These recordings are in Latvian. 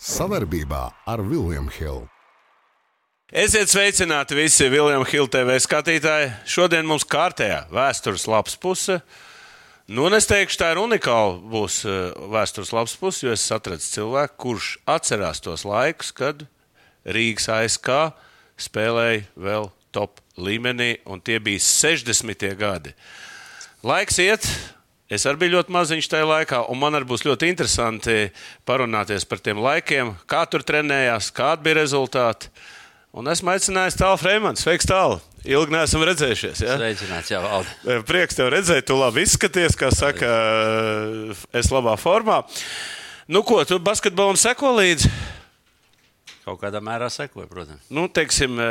Savarbībā ar Vilniņu Hildu. Esiet sveicināti visi Viljama Hilda TV skatītāji. Šodien mums kārtējā vēstures lapas puse. Nu, es teikšu, tā ir unikāla būs eh, vēstures lapas puse, jo es atradu cilvēku, kurš atcerās tos laikus, kad Rīgas ASK spēlēja vēl top līmenī, un tie bija 60. gadi. Laiks iet, Es arī biju ļoti maziņš tajā laikā, un man arī būs ļoti interesanti parunāties par tiem laikiem, kā tur trenējās, kādi bija rezultāti. Un esmu aicinājis tālu Freimanu. Sveiks, tālu! Ilgi neesam redzējušies. Ja? Sveicināts, jau valdi. Prieks tev redzēt, tu labi izskaties, kā saka, es labā formā. Nu, ko tu basketbolam seko līdzi? Kaut kādā mērā sekoju, protams. Nu, teiksim,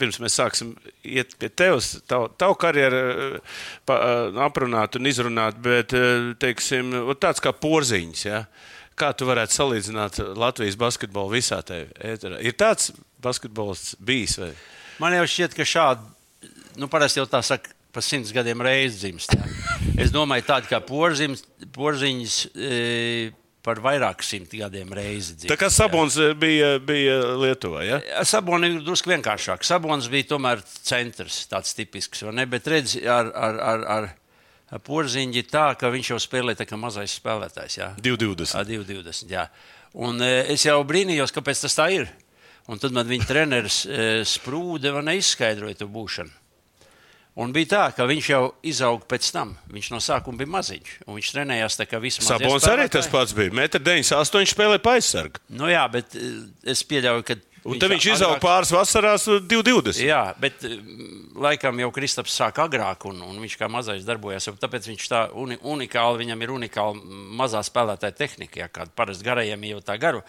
pirms mēs sāksim iet pie tevis, tavu, tavu karjeru pa, aprunāt un izrunāt, bet teiksim, tāds kā porziņš. Ja? Kā tu varētu salīdzināt Latvijas basketbolu visā tajā ēterā? Ir tāds basketbols bijis? Vai? Man jau šķiet, ka šādi, nu, parasti jau tā saka, pa simts gadiem reizes dzimst. Jā. Es domāju, tādi kā porziņš, porziņš e, par vairāk simt gadiem reizi dzīvo. Tā kā Sabons jā. bija, bija Lietuvā. Ja? Sabons ir drusku vienkāršāk. Sabons bija tomēr centrs, tāds tipisks. Bet redz, ar, ar, ar, ar, porziņģi tā, ka viņš jau spēlē tā kā mazais spēlētājs. 220. 220 jā. Un es jau brīnījos, kāpēc tas tā ir. Un tad man viņa treneris sprūde un neizskaidroja to būšanu. Un bija tā, ka viņš jau izauga pēc tam. Viņš no sākuma bija maziņš. Viņš trenējās tā kā vismaz. Sabons arī tas pats bija. 1,98 m spēlē aizsargu. Nu jā, bet es pieļauju, ka. Un tad viņš izauga agrāk... pāris vasarās, 2,20. Jā, bet laikam jau Kristaps sāk agrāk, un, un viņš kā mazais darbojās. Tāpēc viņš tā uni, unikāli, viņam ir unikāla mazā spēlētāja tehnika, ja kāda parasti garajiem jau tā garu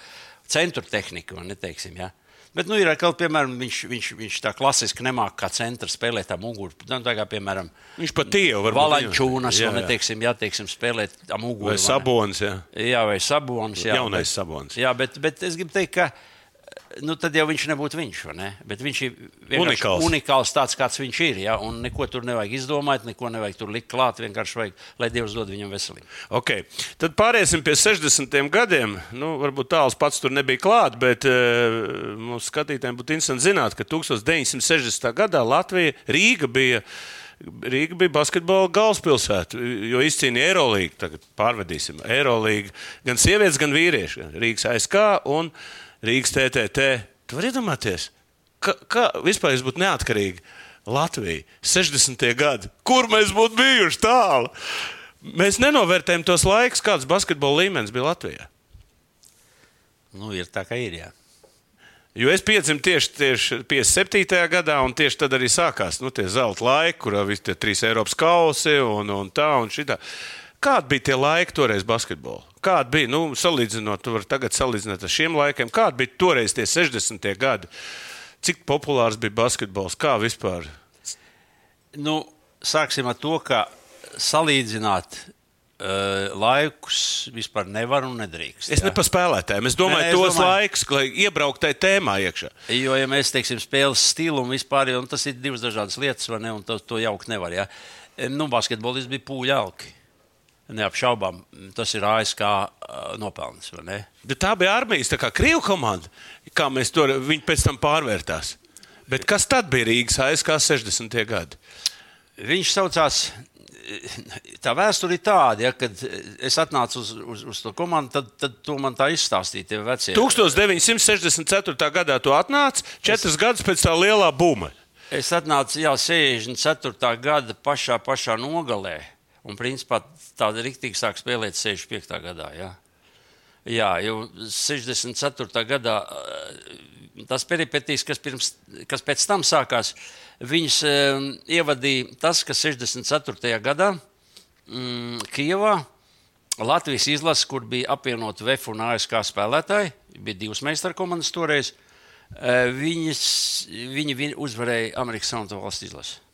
centru tehnika, un neteiksim. Ja. Bet, nu, ir atkal, piemēram, viņš, viņš, viņš tā klasiski nemāķi kā centra spēlēt tā muguru. Nu, tā kā, piemēram, viņš pat tie var būt. Valaņķūnas, jā, jā. vai, teiksim, jā, teiksim, spēlēt tā muguru. Vai sabons, jā. Jā, vai sabons, jā. Jaunais bet, sabons. Jā, bet, bet es gribu teikt, ka nu, tad jau viņš nebūtu viņš. Ne? Bet viņš ir unikāls. unikāls tāds, kāds viņš ir. Ja? Un neko tur nevajag izdomāt, neko nevajag tur likt klāt. Vienkārši vajag, lai Dievs dod viņam veselību. Okay. Tad pāriesim pie 60. gadiem. Nu, varbūt tāls pats tur nebija klāts, bet uh, mums skatītājiem būtu interesanti zināt, ka 1960. gadā Latvija, Rīga bija. Rīga bija basketbola galvaspilsēta, jo izcīnīja Eirolandu. Tagad pārvedīsim Eirolandu gan sievietes, gan vīrieši. Rīgas ASK un Rīgas TTT. Tu vari iedomāties, ka, kā vispār būtu neatkarīga Latvija 60. gadi, kur mēs būtu bijuši tālu. Mēs nenovērtējam tos laikus, kāds basketbola līmenis bija Latvijā. Nu, ir tā, kā ir. Jā. Jo es piedzimu tieši, tieši 57. gadā, un tieši tad arī sākās nu, tie zelta laiki, kurā visi tie trīs Eiropas kausi un, un tā un šitā. Kādi bija tie laiki toreiz basketbolā? Kāda bija, nu, salīdzinot, tu vari tagad salīdzināt ar šiem laikiem, kāda bija toreiz tie 60. gadi? Cik populārs bija basketbols? Kā vispār? Nu, sāksim ar to, ka salīdzināt Uh, laikus vispār nevar un nedrīkst. Es nepaspēju spēlētājiem. Es domāju, ne, es tos domāju... laikus, lai iebrauktu tajā tēmā iekšā. Jo, ja mēs teiksim, spēles stilu un vispār, un tas ir divas dažādas lietas, vai ne? Un to, to jaukt nevar. Ja? Nu, basketbolists bija pūļauki. Neapšaubām, tas ir ASK nopelns. Tā bija armijas, tā kā krievu komanda, kā mēs to pēc tam pārvērtās. Bet kas tad bija Rīgas ASK 60. gadi? Viņš saucās. Tā vēsture ir tāda, ja, kad es atnācu uz, uz, uz to komandu, tad, tad to man tā izstāstīja. 1964. gadā tu atnāci, četras es... gadus pēc tā lielā buma. Es atnācu jau 64. gada pašā, pašā nogalē. Un principā tāda rīktīgi sāk spēlēt 65. gadā. Ja? Jā, jau 64. gadā eh, tas peripetīs, kas, pirms, kas pēc tam sākās, viņas um, ievadīja tas, ka 64. gadā mm, Kijavā Latvijas izlase, kur bija apvienot VF un ASK spēlētāji, bija divas meistara komandas toreiz, uh, viņas, viņi uzvarēja Amerikas Savienoto Valstu izlasi.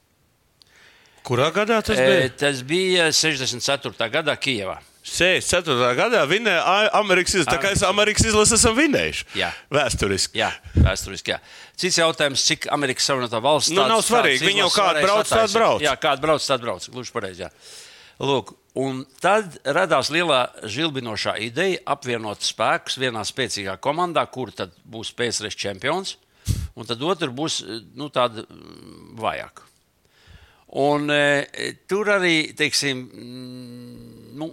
Kurā gadā tas bija? E, tas bija 64. gadā Kijavā. 64. gadā vinēja Amerikas izlase. Tā kā es Amerikas izlasi esam vinējuši. Jā. Vēsturiski. Jā, vēsturiski. Jā. Cits jautājums, cik Amerikas Savienotā valsts. Nu, nav svarīgi. Viņi jau kādu brauc, tādu brauc. Jā, kādu brauc, tādu brauc. Gluži pareizi. Lūk, un tad radās lielā žilbinošā ideja apvienot spēkus vienā spēcīgā komandā, kur tad būs PSRS čempions, un tad otra būs nu, tāda mm, vājāka. Un, e, tur arī, teiksim, mm, nu,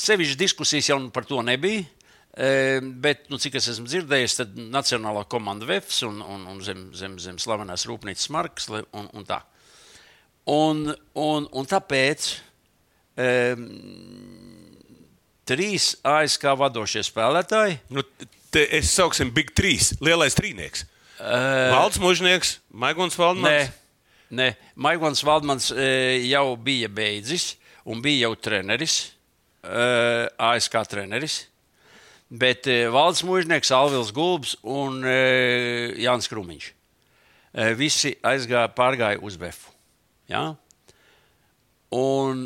sevišķi diskusijas jau par to nebija. E, bet, nu, cik es esmu dzirdējis, tad Nacionālā komanda VEFS un, un, un zem, zem, zem slavenās rūpnīcas markas un, un tā. Un, un, un tāpēc um, trīs ASK vadošie spēlētāji. Nu, te es sauksim Big 3, lielais trīnieks. Uh, Valds Mužnieks, Maigons Valdmans. Nē. Maigons Valdmans e, jau bija beidzis un bija jau treneris, e, ASK treneris. Bet e, Valds Mužnieks, Alvils Gulbs un Jānis Krumiņš. Visi aizgāja, pārgāja uz Befu. Ja? Un,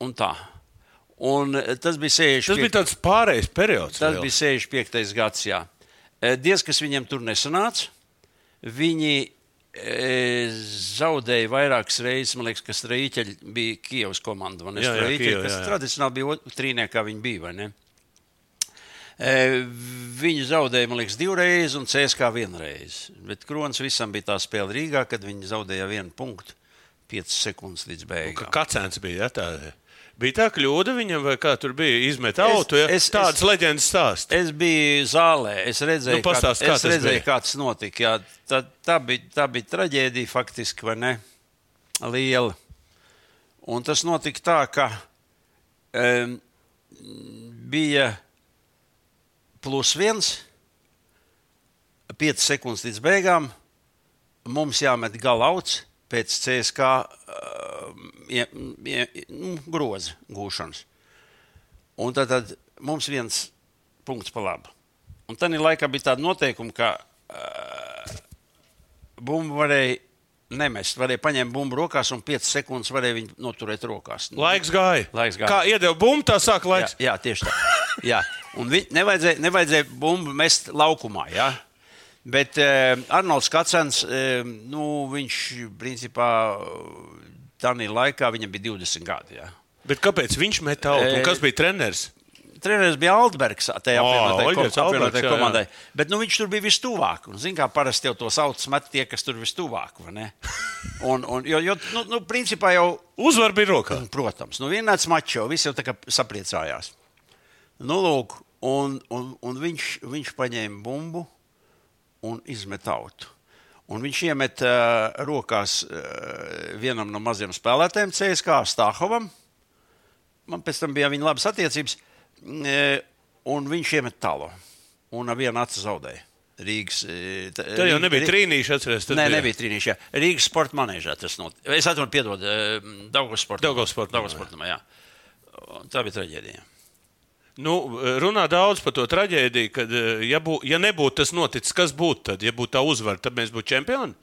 un tā. Un tas bija 65. Tas bija tāds pārējais periods. Tas vēl. bija 65. gads. Jā. Diez, kas viņam tur nesanāca, viņi zaudēja vairākas reizes. Man liekas, ka Strīķeļi bija Kievas komanda. Jā, jā, Kieva, kas jā, jā. tradicionāli bija trīniekā, viņi bija, vai ne? E, viņi zaudēja, man liekas, divreiz, un CSK vienreiz. Bet Kronis visam bija tā spēle Rīgā, kad viņi zaudēja vienu punktu, 5 sekundes līdz beigām. Kāds bija? Ja, tā? Bija tā kļūda viņam, vai kā tur bija izmet auto? Ja? Es, Tādas leģendas stāsts. Es biju zālē, es redzēju, nu, pastāst, kā, es kā redzēju kā tas notika. Jā, tā, tā, bija, tā bija traģēdija faktiski, vai ne? Liela. Un tas notika tā, ka um, bija plus viens, piecas sekundes līdz beigām. Mums jāmet galauts pēc CSK ie, nu, groza gūšanas. Un tad, tad mums viens punkts pa labu. Un tad laikā bija tāda noteikuma, ka uh, bumbu varēja nemest. Varēja paņemt bumbu rokās, un 5 sekundes varēja viņu noturēt rokās. Laiks gāja. Laiks gāja. Kā iedeva bumbu, tā sāk laiks. Jā, jā tieši tā. Jā. Un vi, nevajadzēja, nevajadzēja bumbu mest laukumā. Jā. Bet uh, Arnolds Kacens, uh, nu, viņš principā tādā laikā viņam bija 20 gadi. Jā. Bet kāpēc viņš met auto? Un kas bija treneris? Treneris bija Altbergs, tajā apvienotajā kom, komandai. Jā. Bet nu, viņš tur bija vistuvāk. Un, zin, kā parasti jau to sauc, met tie, kas tur vistuvāk. un, un, jo, jo nu, nu, principā jau. Uzvar bija rokā. Protams, nu, vienāds mačo, visi jau tā kā sapriecājās. Nu, lūk, un, un, un viņš, viņš paņēma bumbu un izmet autu. Un viņš iemet uh, rokās uh, vienam no maziem spēlētājiem, CSK Stāhovam. Man pēc tam bija viņa labas attiecības, uh, un viņš iemet tālu. Un ar vienu acu zaudēja. Rīgas. Tā Rīga, jau nebija trīnīša, atceries. Nē, bija. nebija trīnīša. Rīgas sporta manēžā tas notika. Es atvainojos, piedod, Daugavas sporta. Daugavas sporta. Daugavas sporta, jā. Tā bija traģēdija. Nu, runā daudz par to traģēdiju, ka, eh, ja, bū, ja nebūtu tas noticis, kas būtu tad? Ja būtu tā uzvara, tad mēs būtu čempioni.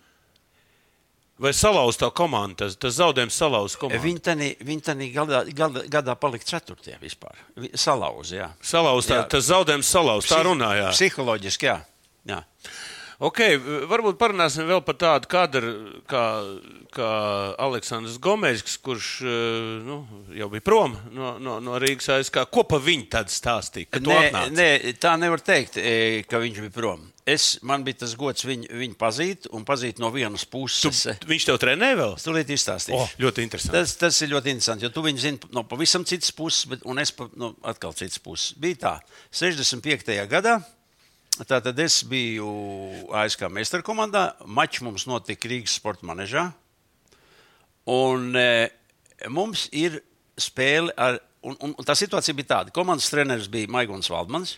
Vai salauz tā komanda, tas, tas zaudējums salauz komandu? Viņi tādā viņi gadā, gadā, gadā palika ceturtie vispār. Salauz, jā. Salauz, tā, jā. tas zaudējums salauz, tā runājā. Psiholoģiski, jā. jā. Okay, varbūt parunāsim vēl par tādu kadru kā, kā Aleksandrs Gomezs, kurš eh, nu, jau bija prom no, no, no Rīgas ASK. Ko pa viņu tad stāstīja? Nē, nē, tā nevar teikt, e, ka viņš bija prom. Es, man bija tas gods viņu, viņu pazīt, un pazīt no vienas puses. Tu, viņš tev trenēja vēl? Es tūlīt izstāstīšu. Oh, ļoti interesanti. Tas, tas ir ļoti interesanti, jo tu viņu zini no pavisam citas puses, bet, un es pa, no atkal citas puses. Bija tā, 65. gadā Tātad es biju ASK meistara komandā. Mačs mums notika Rīgas sporta manēžā. Un e, mums ir spēle ar. Un, un, un tā situācija bija tāda. Komandas treneris bija Maigons Valdmans.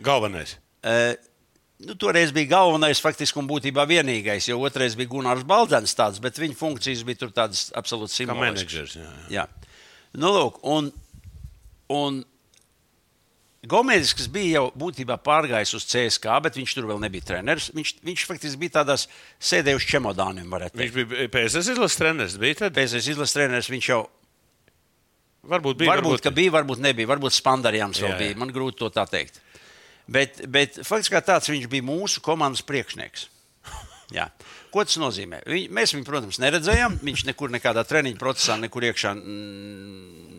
Galvenais. E, Nu, toreiz bija galvenais, faktiski, un būtībā vienīgais, jo otrais bija Gunārs Baldzens, tāds, bet viņa funkcijas bija tādas absolūti simboliskas. Jā, jā. jā. Nu, lūk, un, un Gomēzis, kas bija jau būtībā pārgājis uz CSK, bet viņš tur vēl nebija treneris. Viņš, viņš faktiski bija tādās sēdējušas čemodāniem. Viņš bija PSS izlases treneris. PSS izlases treneris viņš jau. Varbūt bija. Varbūt, varbūt... bija, varbūt nebija. Varbūt Spandarjams vēl jā, bija. Man grūti to tā teikt. Bet, bet faktiski tāds viņš bija mūsu komandas priekšnieks. Jā. Ko tas nozīmē? Viņ, mēs viņu, protams, neredzējām. Viņš nekur nekādā treniņa procesā, nekur iekšā mm,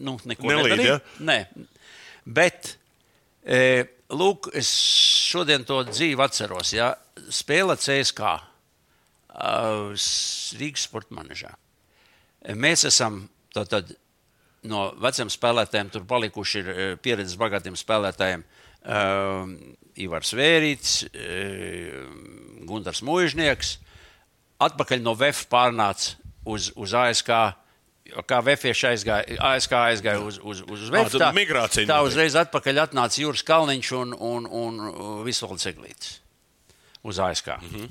nu, neko nedarīja. ja? Nē, bet e, lūk, es šodien to dzīvi atceros. Ja? Spēle CSK uh, Rīgas sporta manežā. E, Mēs esam tātad, no veciem spēlētājiem, tur palikuši ir e, pieredzes bagātiem spēlētājiem. Uh, Ivars Vērīts, uh, Gunārs Mūžnieks. Atpakaļ no VF pārnāca uz, uz ASK. Kā VFieši aizgāja, ASK aizgāja uz, uz, uz VF. tad migrācija tā uzreiz atpakaļ atnāca Jūras Kalniņš un, un, un Visvalds Eglītis uz ASK. Mm -hmm.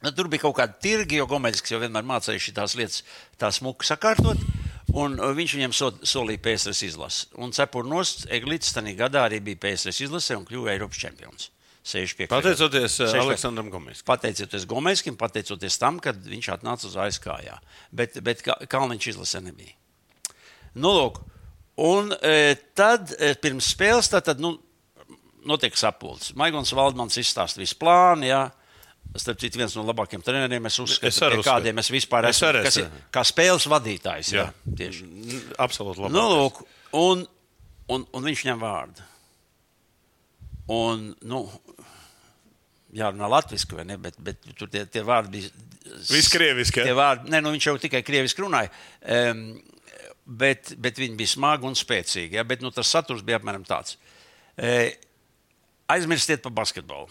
Nu, tur bija kaut kāda tirgi, jo Gomeļs jau vienmēr mācīja šīs lietas, tā smuki sakārtot. Un uh, viņš viņam so, solīja PSRS izlasi. Un Cepurnos Eglītis tajā gadā arī bija PSRS izlasē un kļuva Eiropas čempions. 65. Pateicoties eh, 65. Aleksandram Gomisam. Pateicoties Gomelskim, pateicoties tam, kad viņš atnāca uz ASK. Jā. Bet, bet Ka- Kalniņš izlasē nebija. Nu, lūk, un e, tad e, pirms spēles tā, tad, nu, notiek sapulcs. Maigons Valdmans izstāsta visu plānu. Jā. Starp citu, viens no labākajiem treneriem es uzskatu, Es uzskatu. kādiem es vispār Es esmu. arī kas ir kā spēles vadītājs. Jā, Jā. tieši. Absolūti labi. Nu, lūk, un, un, un viņš ņem vārdu. Un, nu, jārunā latviešu, vai ne? Bet, bet tur tie, tie vārdi bija. Viss krieviski, ja? Vārdi, ne, nu, viņš jau tikai krieviski runāja. Um, bet, bet viņi bija smagi un spēcīgi. Ja? Bet nu, tas saturs bija apmēram tāds. E, aizmirstiet par basketbolu.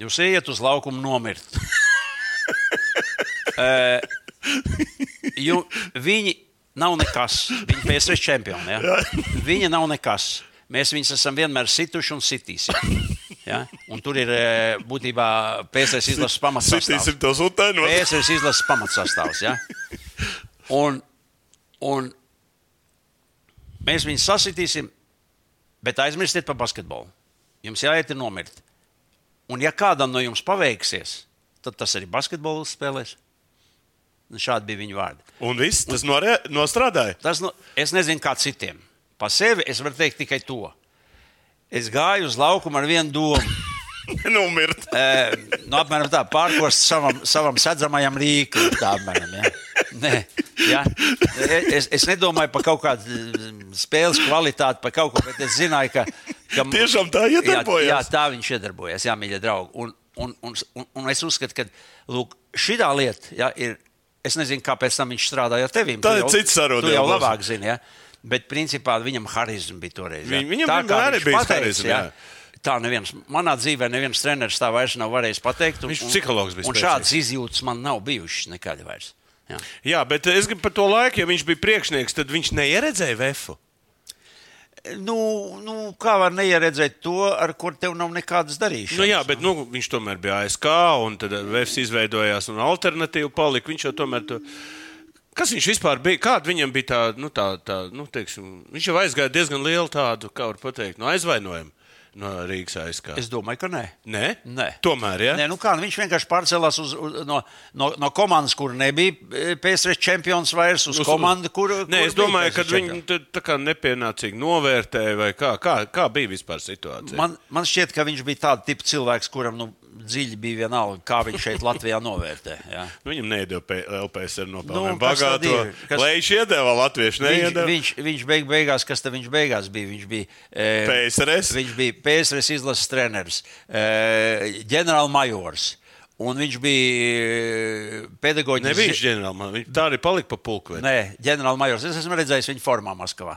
Jūs ejat uz laukumu nomirt. e, jo viņi nav nekas. Viņi ir PSV čempioni. Ja? Viņi nav nekas. Mēs viņus esam vienmēr situši un sitīsim. Ja? Un tur ir e, būtībā PSV izlases pamatsastāvs. Sitīsim tos utainos. PSV izlases pamatsastāvs. Ja? Un, un mēs viņus sasitīsim, bet aizmirstiet par basketbolu. Jums jāiet ir nomirt. Un ja kādam no jums paveiksies, tad tas arī basketbolu spēlēs. Un šādi bija viņa vārdi. Un viss tas norē, nostrādāja. Tas, nu, es nezinu, kā citiem. Pa sevi es varu teikt tikai to. Es gāju uz laukumu ar vienu domu. Nomirt. E, nu, apmēram tā, pārkost savam, savam sedzamajam rīkam. Tā apmēram, ja. Nē, ja. Es, es nedomāju par kaut kādu mm, spēles kvalitāti, par kaut ko, bet es zināju, ka. ka Tiešām tā iedarbojās? Jā, jā, tā viņš iedarbojas, jā, mīļie draugi. Un, un, un, un, un es uzskatu, ka lūk, šī lieta ja, ir. Es nezinu, kāpēc tam viņš strādāja ar tevi. Tā ir cits saruna Tu jau labāk zini. Ja? Bet principā viņam harizma bija toreiz. Viņ- viņam Tā kā ir bijis pateica, harizma, jā. Tā neviens, manā dzīvē neviens treneris tā vairs nav varējis pateikt. Un, Viņš psihologs bija Un spēcīgs. šādas izjūtas man nav bijušas nekad vairs. Jā. Jā, bet es gribu par to laiku, ja viņš bija priekšnieks, tad viņš neieredzēja vefu. Nu, nu, kā var neieredzēt to, ar kur tev nav nekādas darīšanas? Nu, jā, bet nu, viņš tomēr bija ASK, un tad Vēfs izveidojās, un alternatīva palika. Viņš jau tomēr to. Kas viņš vispār bija? Kāda viņam bija tā, nu, tā, tā nu, teiksim, viņš jau aizgāja diezgan lielu tādu, kā var teikt, no aizvainojumu no Rīgas ASK. Es domāju, ka nē. Nē? Nē. Tomēr, ja? Nē, nu kā, nu viņš vienkārši pārcēlās uz, uz, no, no, no komandas, kur nebija PSV čempions vairs, uz, uz komandu, kur. Nē, kur es domāju, ka viņi tā kā nepienācīgi novērtēja, vai kā, kā, kā bija vispār situācija. Man, man šķiet, ka viņš bija tāds tips cilvēks, kuram nu, dziļi bija vienalga, kā viņš šeit Latvijā novērtē. Jā. Nu, Viņam neiedeva LPSR nopelnījumu. Nu, kas tad bagāto. Kas- Lēš iedeva, latviešu Viņš, neiedeva. viņš, viņš beig, beigās, kas tad viņš beigās bija? Viņš bija e, PSRS. Viņš bija PSRS izlases treneris, e, ģenerālmajors. Un viņš bija pedagoģis. Nebija viņš ģenerālis. Viņš tā arī palika pa pulkvedi. Nē, ģenerālmajors. Es esmu redzējis viņu formā Maskavā.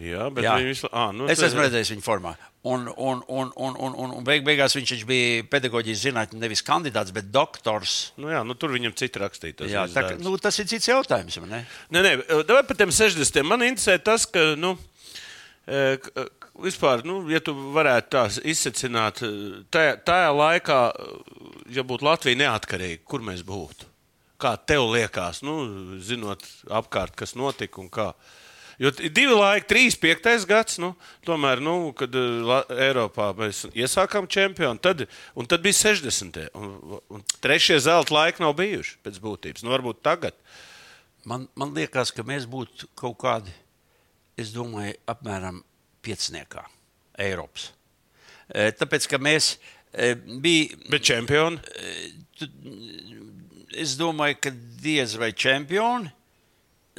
Jā, bet Jā. visu laiku. Nu, Es esmu redzējis viņu formā. Un, un, un, un, un, un, un beig, beigās viņš taču bija pedagoģijas zinātnē, nevis kandidāts, bet doktors. Nu, jā, nu, tur viņam citi rakstīja. tas Jā, tā, ka- nu, tas ir cits jautājums. Nē, nē, vai par tiem 60. man interesē tas, ka, nu, vispār, nu, ja tu varētu tā izsacināt, e, tajā, tajā laikā, ja būtu Latvija neatkarīga, kur mēs būtu? Kā tev liekas, nu, zinot apkārt, kas notika un kā? Jo divi laiki, trīs, piektais gads, nu, tomēr, nu, kad e, La Eiropā mēs iesākām čempionu, tad, un tad bija 60. Un, un trešie zelta laiki nav bijuši pēc būtības. Nu, varbūt tagad. Man, man liekas, ka mēs būtu kaut kādi, es domāju, apmēram pieciniekā Eiropas. E, Tāpēc, ka mēs, E, Bija, Bet čempioni? es domāju, ka diez vai čempioni.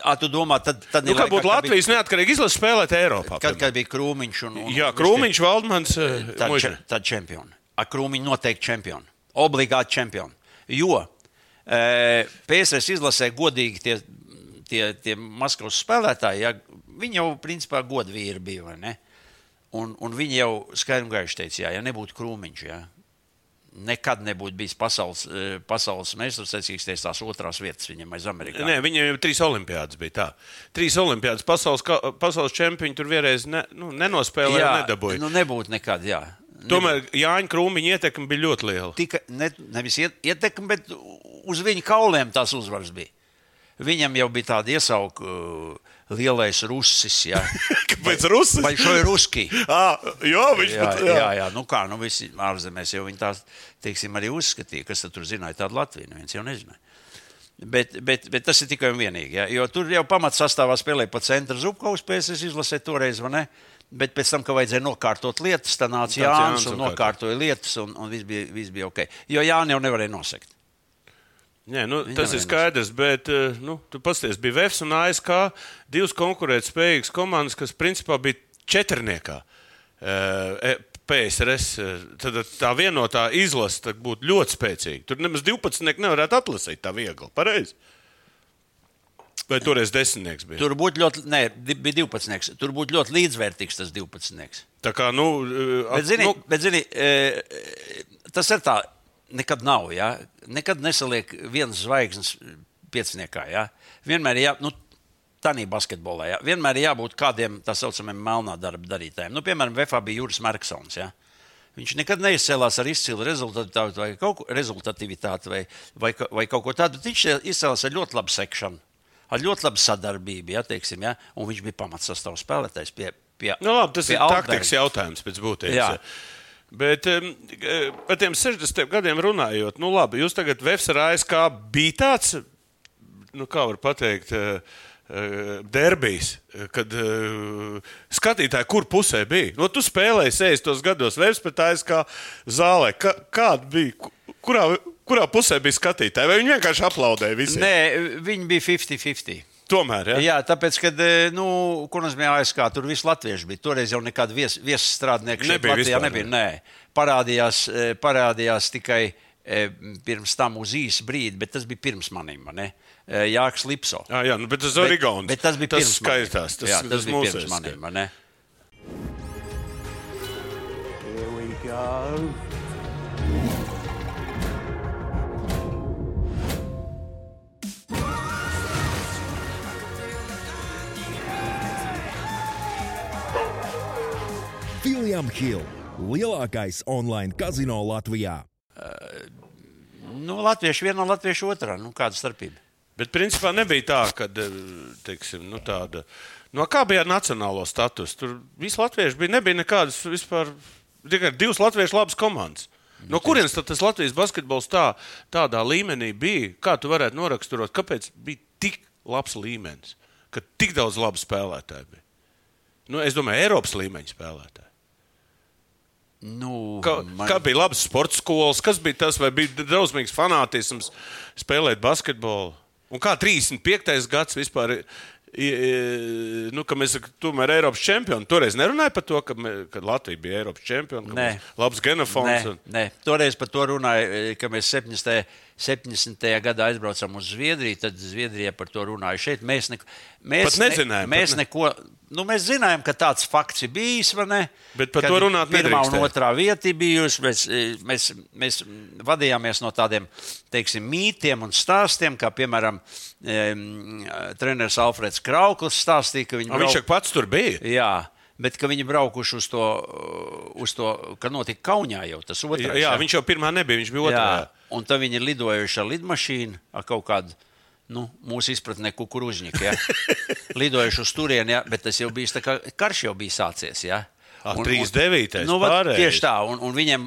À, tu domā, tad, tad Nu, kā laikā, būtu Latvijas neatkarīga izlase spēlēt Eiropā? Bija, kad, kad bija Krūmiņš un, un Jā, Krūmiņš, Valdmans, Tad, Muža. če- tad čempioni. Ar Krūmiņu noteikti čempioni. Obligāti čempioni. Jo e, PSRS izlasē godīgi tie, tie, tie Maskavas spēlētāji, ja, viņi jau principā godvīri bija. Un, un viņi jau skaidri un gaiši teica, jā, ja nebūtu Krūmiņš. Jā, Nekad nebūtu bijis pasaules, e, pasaules meistars, secīgs tās otrās vietas viņam aiz Amerikā. Nē, viņiem jau trīs olimpiādas bija tā. Trīs olimpiādas pasaules, pasaules čempioni tur vienreiz ne, nu, nenospēlēja, nedabūja. nu nebūtu nekad, jā. Tomēr Jāņa Krūmiņa ietekme bija ļoti liela. tika ne, nevis iet- ietekme, bet uz viņa kauliem tās uzvaras bija. Viņam jau bija tāda iesauka, uh, lielais rusis. Jā. Kāpēc Rusi? Vai šo ir ruski? Ah, jā, viņš Jā, pat, jā, jā, nu kā, nu visi ārzemēs jau viņi tās, teiksim, arī uzskatīja, kas tad tur zināja tādu Latviju, neviens jau nezināja. Bet, bet, bet tas ir tikai un vienīgi. Ja? Jo tur jau pamatsastāvā spēlēja pa centra Zubkovs, PSS izlasē toreiz, vai ne? Bet pēc tam, kad vajadzēja nokārtot lietas, tad nāca Jānis un nokārtoja lietas, un, un viss bija, viss bija ok. Jo Jānis jau nevarēja nosegt. Nē, nu, Viņi tas ir skaidrs, bet eh, nu, tu pasties, bija VFS un ASK divas konkurētspējīgas komandas, kas principā bija četrniekā. Eh, PSRS, eh, tad tā vienotā izlase būtu ļoti spēcīga. Tur nemaz 12 nevarētu atlasīt tā viegli. Pareizi. Vai toreiz desmitnieks bija? Tur būtu ļoti, nē, bija 12. Tur būtu ļoti līdzvērtīgs tas 12. Tā kā, nu, eh, Bet, zini, nu, bet, zini e, tas ir tā, nekad nav. Ja? Nekad nesaliek viens zvaigznes pieciniekā. Ja? Vienmēr ir jā, nu, tādā basketbolā. Ja? Vienmēr ir jābūt kādiem tā saucamiem melnā darba darītājiem. Nu, piemēram, VFā bija Juris Marksons. Ja? Viņš nekad neizcēlās ar izcilu rezultātu vai, kaut rezultatīvitāti vai, vai, vai kaut ko tādu. Viņš izcēlās ar ļoti labu sekšanu, ar ļoti labu sadarbību. Ja, teiksim, ja? Un viņš bija pamatsastāvs spēlētājs pie, pie, nu, labi, tas ir Altberga. taktikas jautājums pēc būtības. Jā. Bet par tiem 60 gadiem runājot, nu labi, jūs tagad VFS ar ASK bija tāds, nu kā var pateikt, uh, uh, derbijs, kad uh, skatītāji, kur pusē bija. Nu, tu spēlēji 60 gados VFS pret ASK zālē. Ka, kāda bija? Ku- Kurā, kurā pusē bija skatītāji? Vai viņi vienkārši aplaudēja visiem? Nē, viņi bija 50-50. Tomēr, ja? Jā, tāpēc, kad e, nu, kur mums bija ASK, tur viss latvieši bija. Toreiz jau nekāda vies, viesstrādnieka Nebija Latvijā vispār, nebija. Nē. Parādījās, e, parādījās tikai e, pirms tam uz īsu brīdi, bet tas bija pirms maniem. ne? Jānis Lipso. Jā, jā, nu, bet tas ir Rigauns. Bet tas bija tas pirms skaitās. Tas, jā, tas, tas bija pirms ne? Here we go. William Hill, lielākais online kazino Latvijā. Nu, latvieši vienā, latvieši otrā. Nu, kāda starpība? Bet principā nebija tā, ka teiksim, nu, tāda. No kā bija ar nacionālo statusu? Tur visi latvieši bija. Nebija nekādas vispār. Tikai divas latviešu labas komandas. No kurienes tad tas Latvijas basketbols tā, tādā līmenī bija? Kā tu varētu noraksturot, kāpēc bija tik labs līmenis, ka tik daudz labu spēlētāju bija? Nu, es domāju, Eiropas līmeņa spēlētāji. Nu, Kā, man- kā bija labas sporta skolas, kas bija tas, vai bija drausmīgs fanātisms spēlēt basketbolu? Un kā 35. gads vispār, i- i- nu, ka mēs tomēr Eiropas čempioni. Toreiz nerunāja par to, ka, me, ka Latvija bija Eiropas čempioni, ka mums labs genofons. Nē, Un... nē, toreiz par to runāja, ka mēs 70. 70. gadā aizbraucām uz Zviedriju, tad Zviedrija par to runāja. Šeit mēs, neko, mēs, nezinājām, Ne, mēs neko, nu, mēs zinājām, ka tāds fakts ir bijis? Bet par to runāt Pirmā un nedrīkstēja. otrā vieta bijusi. Mēs, e, mēs, mēs vadījāmies no tādiem teiksim, mītiem un stāstiem, kā piemēram um, treneris Alfreds Krauklis stāstīja, ka viņi A, Viņš pats tur bija. Jā, bet ka viņi braukuši uz to, uz to ka notika Kaunijā jau tas Jā, otrais. jā, viņš jau pirmā nebija, viņš bija otrā. jā, un tad viņi ir lidojuši ar lidmašīnu, ar kaut kādu. Nu, mūsu izpratnē, kukurūzņika. Ja? Lidojuši uz turieni, ja? bet tas jau bija tā kā karš jau bija sācies. Ja? Ah, 39. Nu, vat tieši tā, un, un viņiem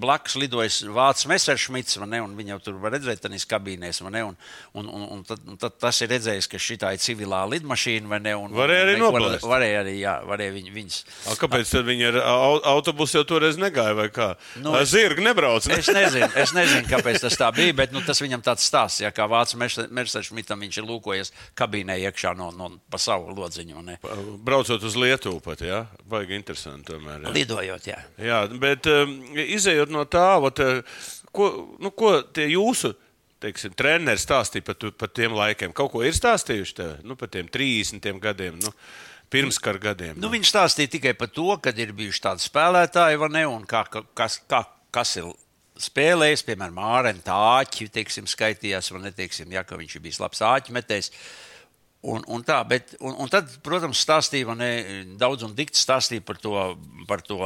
blakus lidojas Vācis Messerschmitts, ne, un viņu tur var redzēt tenīs kabīnēs, vai ne, un, un, un, un, tad, un tad tas ir redzējis, ka šī ir civilā lidmašīna, vai ne, un Varēja arī noblazt. Varēja arī, jā, varēja viņ, viņas. A, kāpēc tad viņi ar au- autobusu jau toreiz negāja? vai kā? Nu, es- Zirgi nebrauc. Ne? Es nezinu, es nezinu, kāpēc tas tā bija, bet nu, tas viņam tāds stāsts, ja kā Vācis Messerschmittam viņš ir lūkojies kabīnē iekšā no, no pa savu lodziņu, ne. Braucot uz Lietuvu pat, jā, vajag interesanti tomēr. Jā. Lidojot, jā. Jā, bet um, izējot no tā, uh, ko, nu, ko tie jūsu teiksim, treneri stāstīja par, par tiem laikiem? Kaut ko ir stāstījuši tev, nu, par tiem 30 gadiem, nu, pirmskara gadiem. Nu, viņš stāstīja tikai par to, ka ir bijuši tādi spēlētāji, vai ne, un kā, ka- kas, kā, kas ir spēlējis, piemēram, Mārcis Tāķis, teiksim, skaitījās, vai ne, teiksim, ja, ka viņš ir bijis labs āķmetējs. Un, un tā, bet, un, un tad, protams, stāstīja, vai ne, daudz un dikti stāstīja par to, par to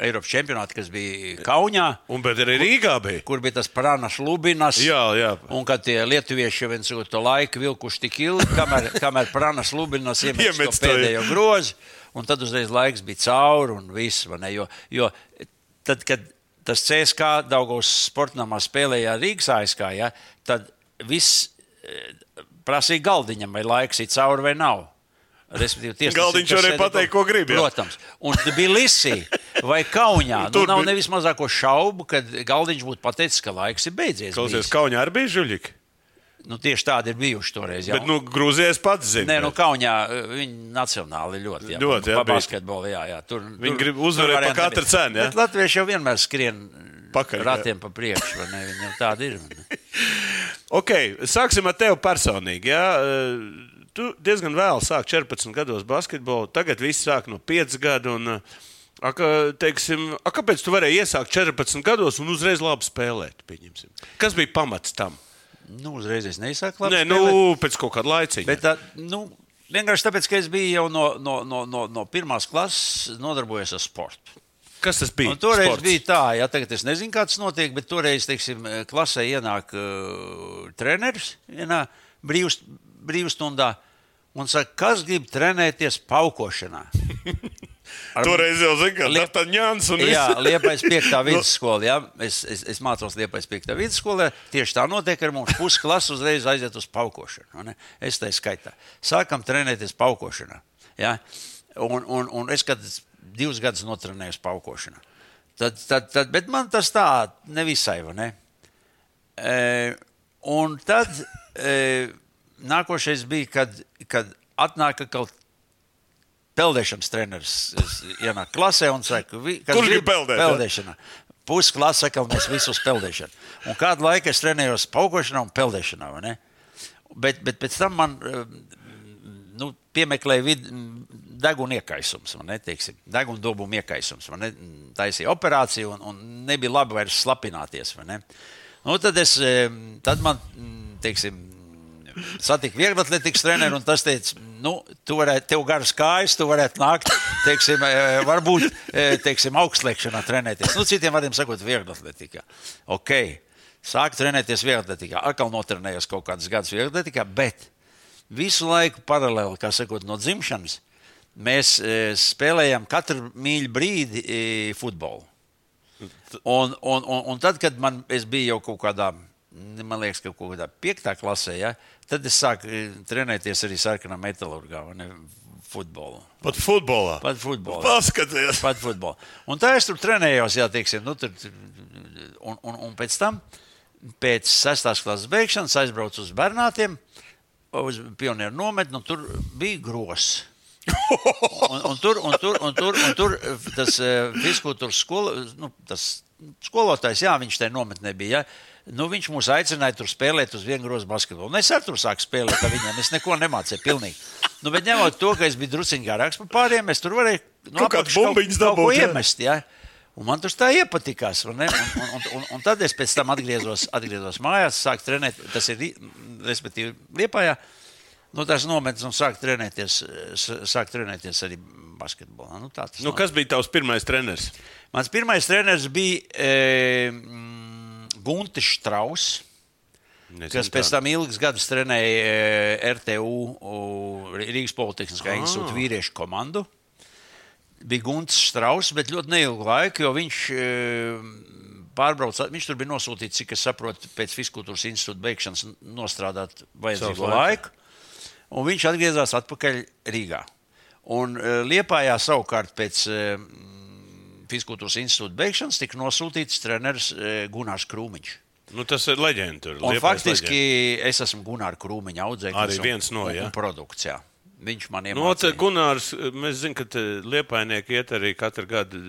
Eiropas čempionātu, kas bija Kaunijā. Un, bet arī Rīgā bija. Kur bija tas Prānas Lubinas? Jā, jā. Un kad tie lietuvieši viens otru to laiku vilkuši tik ilgi, kamēr, kamēr Prānas Lubinas iemet pēdējo grozi, un tad uzreiz laiks bija cauri un viss. Jo, jo tad, kad tas CSK Daugos sportamā spēlēja Rīgas ASK, ja, tad viss eh, prasīja galdiņam, vai laiks ir cauri vai nav. Respektīvi, tiesnesis, Galdiņš varēja pateikt, ko grib, jā. Protams. Un Lisija vai Kaunijā. Nu, Tur nav bija- nevis mazāko šaubu, ka Galdiņš būtu pateicis, ka laiks ir beidzies. Klausies, bijis. Kaunijā arī bija žuļiki. Nu, tieši tādi ir bijuši toreiz. Jā. Bet, nu, Grūzijas pats zina. Nē, nu, Kaunijā eh, viņi nacionāli ļoti. Pa bija. basketbolu, jā, jā. Tur, Viņi tur- grib uzvarēt par katru cenu, Latvieši jau vienmēr skrien Pakaļ, ratiem pa priekšu, vai ne? Viņam tāda ir. Ok, sāksim ar tevi personīgi. Jā. Eh, Tu diezgan vēlu sāki 14 gados basketbolu, tagad viss sāk no 5 gadu. Un, a, ka, teiksim, a, kāpēc tu varēji iesākt 14 gados un uzreiz labi spēlēt? Pieņemsim? Kas bija pamats tam? Nu, uzreiz es neizsaku labi. Nē, spēlēt. nu, pēc kaut kāda laiciņa. Bet, tā, nu, vienkārši tāpēc, ka es biju jau no, no, no, no, no pirmās klases nodarbojies ar sportu. Kas tas bija? Un toreiz Sports. bija tā, ja tagad es nezinu, kāds notiek, bet toreiz, teiksim, klasē ienāk uh, treneris vienā brīvst, brīvstundā un saka, kas grib trenēties paukošanā. Ar- Toreiz jau zina, ka Liep- tas ir Jānis un Jā. Liepais 5. vidusskola. Jā. Es, es, es mācos Liepais 5. vidusskolā. Tieši tā notiek ar mums. Pusklases uzreiz aiziet uz paukošanu. Es tā skaitā. Sākam trenēties paukošanā. Jā. Un, un, un es, kad divus gadus notrenējos paukošanā. Tad, tad, tad, bet man tas tā nevisai, vai ne? E, un tad e, nākošais bija, kad, kad atnāka kaut peldēšanas treneris. Es ienāku klasē un saku, vi- kas Kurš grib peldēt? Peldēšana. Pusklase, ka mēs visus peldēšanu. Un kādu laiku es trenējos paukošanā un peldēšanā. Bet, bet pēc tam man eh, nu, piemeklēja vid, deguna iekaisums, deguna dobuma iekaisums. Taisīja operāciju un, un nebija labi vairs slapināties. vai ne? Nu, tad, es, eh, tad man teiksim, satika vieglatlētikas treneris, un tas teica, nu, tu varētu, tev garas kājas, tu varētu nākt, teiksim, eh, varbūt, eh, teiksim, augstliekšanā trenēties. Nu, citiem vārdiem sakot, vieglatletikā. Ok, sāku trenēties vieglatletikā, atkal notrenējos kaut kādus gadus vieglatletikā, bet visu laiku paralēli, kā sakot, no dzimšanas, mēs eh, spēlējam katru mīļu brīdi futbolu. Un, un, un, un tad, kad man, es biju jau kaut kādā, man liekas, ka kaut kādā piektā klasē, ja, tad es sāku eh, trenēties arī sarkanā metālurgā, futbolu. Pat futbolā. Pat futbolā. Paskaties. Pat futbolu. Un tā es tur trenējos, jā, teiksim, nu, tur, un, un, un pēc tam, pēc sestās klases beigšanas, aizbraucu uz Bernātiem, uz pionieru nometni, un tur bija gross. Un, un, tur, un, tur, un, tur, un tur tas eh, fiziskultūras skola, nu, tas skolotājs, jā, viņš tajā nometnē bija. Ja? Nu, viņš mūs aicināja tur spēlēt uz vienu grozu basketbolu. Un es arī tur sāku spēlēt ar viņiem. Es neko nemācīju. Pilnīgi. Nu, bet ņemot to, ka es biju druskuļi garāks par pārējiem, es tur varēju nu, Kaut kaut ko dabūt, iemest. Ja? Un man tas tā iepatikās. Un, un, un, un, un tad es pēc tam atgriezos, atgriezos mājās, sāku trenēt. Tas ir, respektīvi, Liepājā. Nu, tas nometnes un sāk trenēties, sāk trenēties arī basketbolā. Nu, tā Nu, notiek. kas bija tavs pirmais treneris? Mans pirmais treneris bija e, mm, Guntis Strauss, Nezinu kas pēc tam ilgus gadus trenēja e, RTU, Rīgas Politehniskā Ah. institūta vīriešu komandu. bija Gunts Strauss, bet ļoti neilgu laiku, jo viņš eh, pārbrauca. Viņš tur bija nosūtīts, cik es saprotu, pēc Fiskultūras institūta beigšanas nostrādāt vajadzīgo laiks. laiku. Un viņš atgriezās atpakaļ Rīgā. Un uh, Liepājā savukārt pēc Fiskultūras institūta beigšanas tika nosūtīts treneris uh, Gunārs Krūmiņš. Nu, tas ir leģenda. faktiski leģenda. es esmu Gunārs Krūmiņa audzēknis. Arī viens no, un, jā. un produkts. Jā. Viņš man Nu, iemācīja. Gunārs, mēs zinām, ka liepainieki iet arī katru gadu.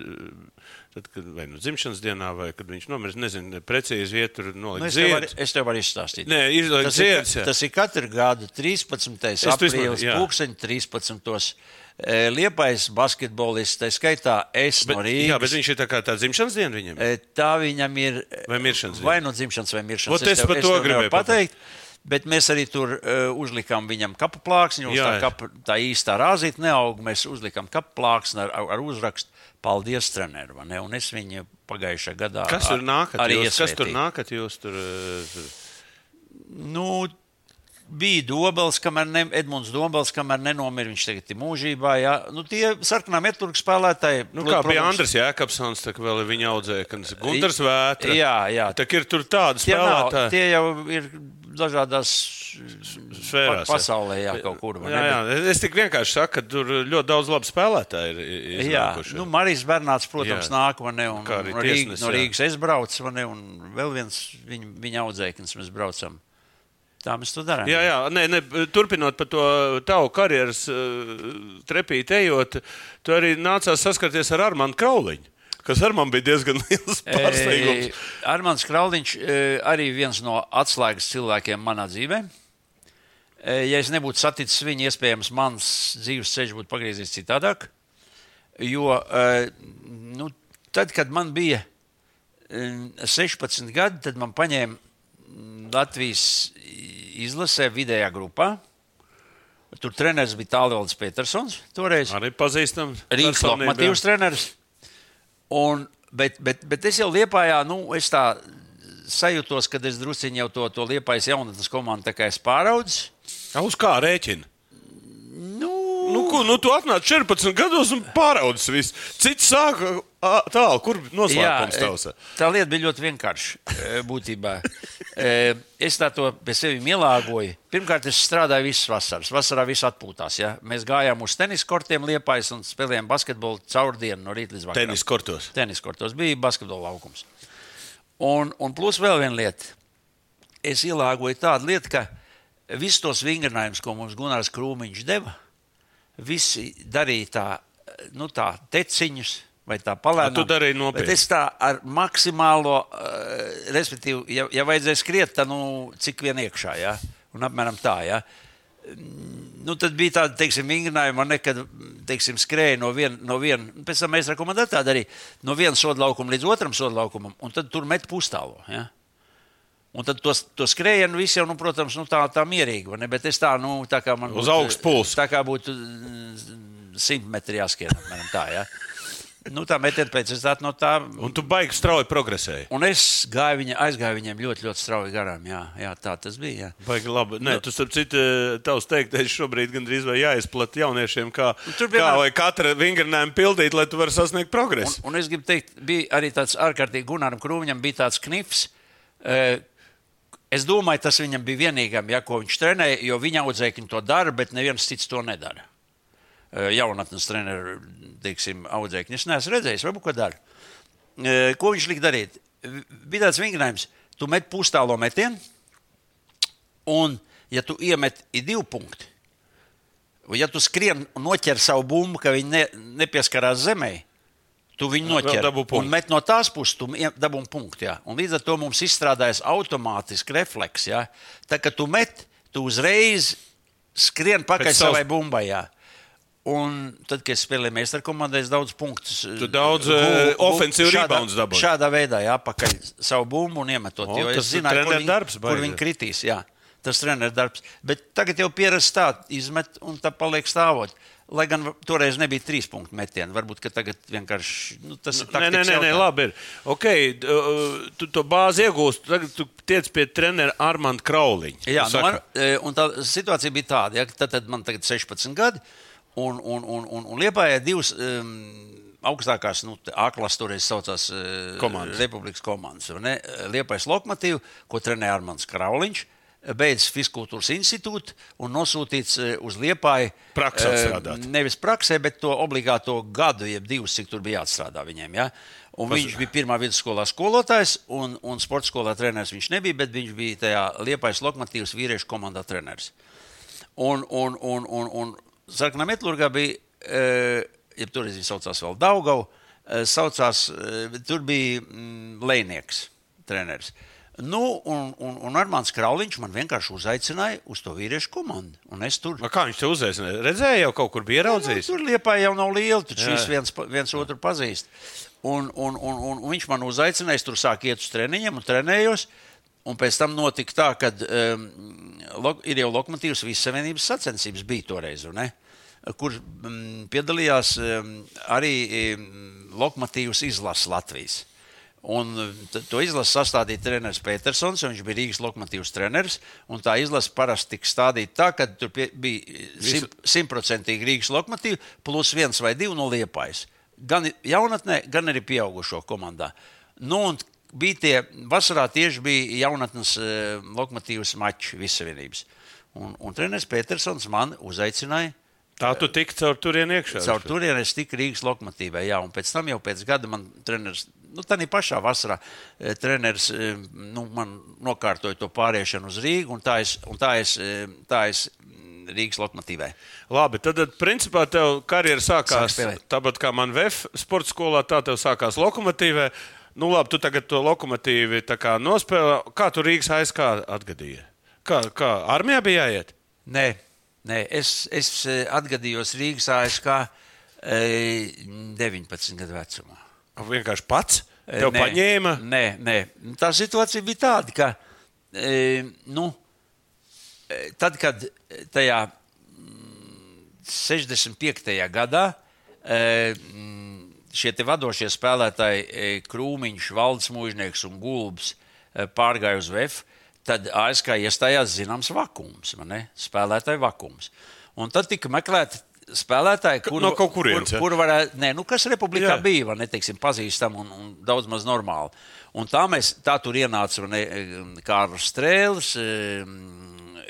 Tad, kad, vai nu dzimšanas dienā, vai kad viņš nomirs, nezinu, precīzi iet tur Nu, nolikt es, tev ziedus. es tev varu izstāstīt. Nē, izlaiž tas, ir, ziedus. jā. tas ir katru gadu 13. Es tu izmantoju, aprīlis, pulksteņa 13. Eh, Liepais basketbolists, tā skaitā es Bet, no Rīgas. jā, bet viņš ir tā kā tā dzimšanas diena viņam. Eh, Tā viņam ir. Vai miršanas diena? Vai no dzimšanas, vai miršanas. Vot es tev- par to gribēju nevaru pateikt. Bet mēs arī tur uh, uzlikām viņam kapu plāksni. Jā, tā, jā. kapa, tā īstā rāzīte neaug. Mēs uzlikām kapu plāksni ar, ar, ar uzrakstu Paldies, trenerim. Un es viņu pagājušajā gadā Kas tur ar- nākat? arī Jūs, kas tur iesvētīju. nākat? Jūs tur, eh, tur Nu, bija Dobels, kamēr ne, Edmunds Dobels, kamēr nenomira. Viņš tagad ir mūžībā. Jā. Nu, tie sarkanā metāla spēlētāji. Nu, kā bija protams, Andris Jēkabsons, tā kā vēl ir viņa audzēknis, Gunārs Vētra. Jā, jā. Tā ir tur tāda Tie, nav, spēlētāja. tie jau ir dažādās Sfērās, jā. pasaulē, jā, kaut kur. Jā, jā, es tik vienkārši saku, ka tur ļoti daudz labu spēlētāju ir Jā, nu, Marijas Bernāts, protams, Jā. nāk man ne, un, Kā arī un no, Rīgas, no. Rīgas es braucu, man ne, un vēl viens viņa, viņa audzēknis mēs braucam. Tā mēs to darām. Jā, jā, nē, nē, turpinot par to tavu karjeras uh, trepīti ejot, tu arī nācās saskarties ar Armānu Krauliņu, kas ar man bija diezgan liels pārsteigums. Armāns Krauliņš arī viens no atslēgas cilvēkiem manā dzīvē. Ja es nebūtu saticis viņu, iespējams, mans dzīves ceļš būtu pagriezies citādāk. Jo nu, tad, kad man bija e, 16 gadi, tad man paņēma Latvijas izlasē vidējā grupā. Tur treneris bija Tālrunis Petersons. Toreiz. Arī pazīstams. Rīgas lokomotīvas treneris. Un, bet, bet, bet es jau liepājā, nu, es tā sajūtos, kad es druskuļi jau to, to liepājas jaunatnes komandu tā kā es pāraudzis. Uz kā rēķina? Nu, Nu, ko, nu, tu atnāc 14 gados un pāraudzis visu. Cits sāka tālu, kur noslēpums tavs. tā lieta bija ļoti vienkārša e, būtībā. E, Es tā to pie sevis ielāgoju. Pirmkārt, es strādāju visas vasaras. Vasarā viss atpūtās. Ja? Mēs gājām uz tenis kortiem, liepājas un spēlējām basketbolu caur dienu no rīta līdz vakaram. Tenis kortos. Tenis kortos bija basketbola laukums. Un, un plus vēl viena lieta. Es ielāgoju tādu lietu, ka visus tos vingrinājumus, ko mums Gunārs Krūmiņš deva, visi darīja tā, nu, tā teciņus vai tā palēnām. Tu darīji nopietni. Bet es tā ar maksimālo, uh, respektīvi, ja, ja vajadzēja skriet, tad nu, cik vien iekšā, ja? un apmēram tā, ja? Nu, tad bija tāda, teiksim, vingrinājuma, nekad, teiksim, skrēja no viena, no viena, pēc tam mēs rekomendējām tādu arī, no viena soda laukuma līdz otram soda laukumam, un tad tur met pustālo, ja? Un tad to, to skrējienu visi jau, nu, protams, nu, tā, tā mierīgi, ne? Bet es tā, nu, tā kā man Uz augstu pulsu. Tā kā būtu simt metri jāskrien, apmēram tā, ja? Nu, tā metiena pēc tā no tā. Un tu baigi strauji progresēji. Un es gāju viņa, aizgāju viņiem ļoti, ļoti strauji garām. Jā, jā tā tas bija. Jā. Baigi labi. Nē, tu starp citu, tavs teiktais šobrīd gandrīz vai jāizplata jauniešiem, kā, tur, kā piemēram- vai katra vingrinājumu pildīt, lai tu varētu sasniegt Un, progresu. un es gribu teikt, bija arī tāds ārkārtīgi Gunāram Krūmiņam bija tāds knifs. eh, Es domāju, tas viņam bija vienīgais, ja, ko viņš trenēja, jo viņa audzēkņi to dara, bet neviens cits to nedara. Eh, Jaunatnes treneru, teiksim, audzēkņi. Es neesmu redzējis, varbūt ko dara. Eh, Ko viņš lika darīt? Bija tāds vingrinājums, tu met pustālo metienu, un, ja tu iemet divu punktu, vai ja tu skrien un noķer savu bumbu, ka viņi ne, nepieskarās zemē, tu viņu noķer un met no tās puses, tu ie- dabū punktu. Jā. Un līdz ar to mums izstrādājas automātiski refleks. Jā. Tā kā tu met, tu uzreiz skrien pakaļ savai bumbai. Jā. Un tad, kad es spēlēju meistara komandai, es daudz punktus. Tu daudz, eh, ofensīvu rebounds dabūji. Šādā veidā, jā, pakaļ savu bumbu un iemetot. O, jo es tas ir zināju, kur treneru viņi, darbs, kur baigi. viņi kritīs. Jā. Tas ir treneru darbs. Bet tagad jau pierast tā, izmet un tā paliek stāvot. Lai gan toreiz nebija trīs punktu metieni. Varbūt, tagad vienkārši nu, tas ir Nē, nē, nē, nē, labi. Ir. Okay, tu, uh, to bāzi iegūsti. Tagad tu tiec pie trenera Armāna Krauliņa. Jā, nu, man, e, un tā situācija bija tāda, ja, ka tad, man tagad 16 gadi, un, un, un, un, un Liepājā divas um, augstākās, nu, A-klases toreiz saucās eh, Komandas. Republikas komandas. Liepais Lokomotīvu, ko trenēja Armāns Krauliņš. Beidz fiziskultūras institūtu un nosūtīts eh, uz Liepāju. Praksē eh, strādāt. Nevis praksē, bet to obligāto gadu, jeb divus, cik tur bija jāatstrādā viņiem. Ja? Un viņš bija pirmā vidusskolā skolotājs, un, un sporta skolā treneris viņš nebija, bet viņš bija tajā Liepājas lokomotīvas vīriešu komandā treneris. Un, un, un, un, un Sarkanā metālurgā bija, e, ja toreiz viņa saucās vēl Daugau, e, saucās, e, tur bija mm, Lēnieks, treneris. Nu, un, un, un Armāns Krauliņš man vienkārši uzaicināja uz to vīriešu komandu. Tur Nu, Kā viņš te uzaicināja? Redzēja, jau kaut kur bija ieraudzījis. Nu, tur liepā jau nav liela, taču šis viens, viens otru pazīst. Un, un, un, un, un viņš man uzaicināja, es tur sāku iet uz treniņiem un trenējos. Un pēc tam notika tā, ka um, lo, ir jau lokomotīvas visas savienības sacensības bija toreiz, kur um, piedalījās um, arī um, lokomotīvas izlases Latvijas. Un to izlasi sastādīja treneris Petersons, un viņš bija Rīgas lokomotīvas treneris. un Tā izlase parasti tika stādīta tā, ka tur pie, bija sim- simtprocentīgi Rīgas lokomotīva, plus viens vai divi no liepājas. Gan jaunatnē, gan arī pieaugušo komandā. Nu, un bija tie vasarā tieši bija jaunatnes uh, lokomotīvas mačs vissavienības. Un, un treneris Petersons man uzaicināja Tā tu tiki caur turieni iekšā. Caur turieni es tiku Rīgas lokomotīvai, jā, un pēc tam jau pēc gada man treneris, nu, tā pašā vasarā, eh, treneris eh, nu, man nokārtoja to pāriešanu uz Rīgu, un tā es, un tā es, tā es mm, Rīgas lokomotīvai. Labi, tad, tad principā tev karjera Sāk sākās tāpat kā man VF sporta skolā, tā tev sākās lokomotīvē. Nu, labi, tu tagad to lokomotīvi kā nospēlē. Kā tu Rīgas aizkā atgadīji? Kā, kā armijā bija jāiet? Nē, nē es, es eh, atgadījos Rīgas ASK eh, 19 gadu vecumā. Vienkārši pats? Tev Nē, paņēma? Nē, nē. Tā situācija bija tāda, ka nu, tad, kad tajā mm, 65. gadā e, mm, šie vadošie spēlētāji, e, Krūmiņš, Valdis Mūžnieks un Gulbs, e, pārgāja uz VF, tad ASK iestājās zināms vakums, spēlētāju vakums. Un tad tika meklēti spēlētāji, kur, no kur, ja? kur varētu, nē, nu, kas republikā Jā. bija, vai ne, teiksim, pazīstami un, un daudz maz normāli. Un tā, mēs, tā tur ienāca ne, Kārlis Strēlis,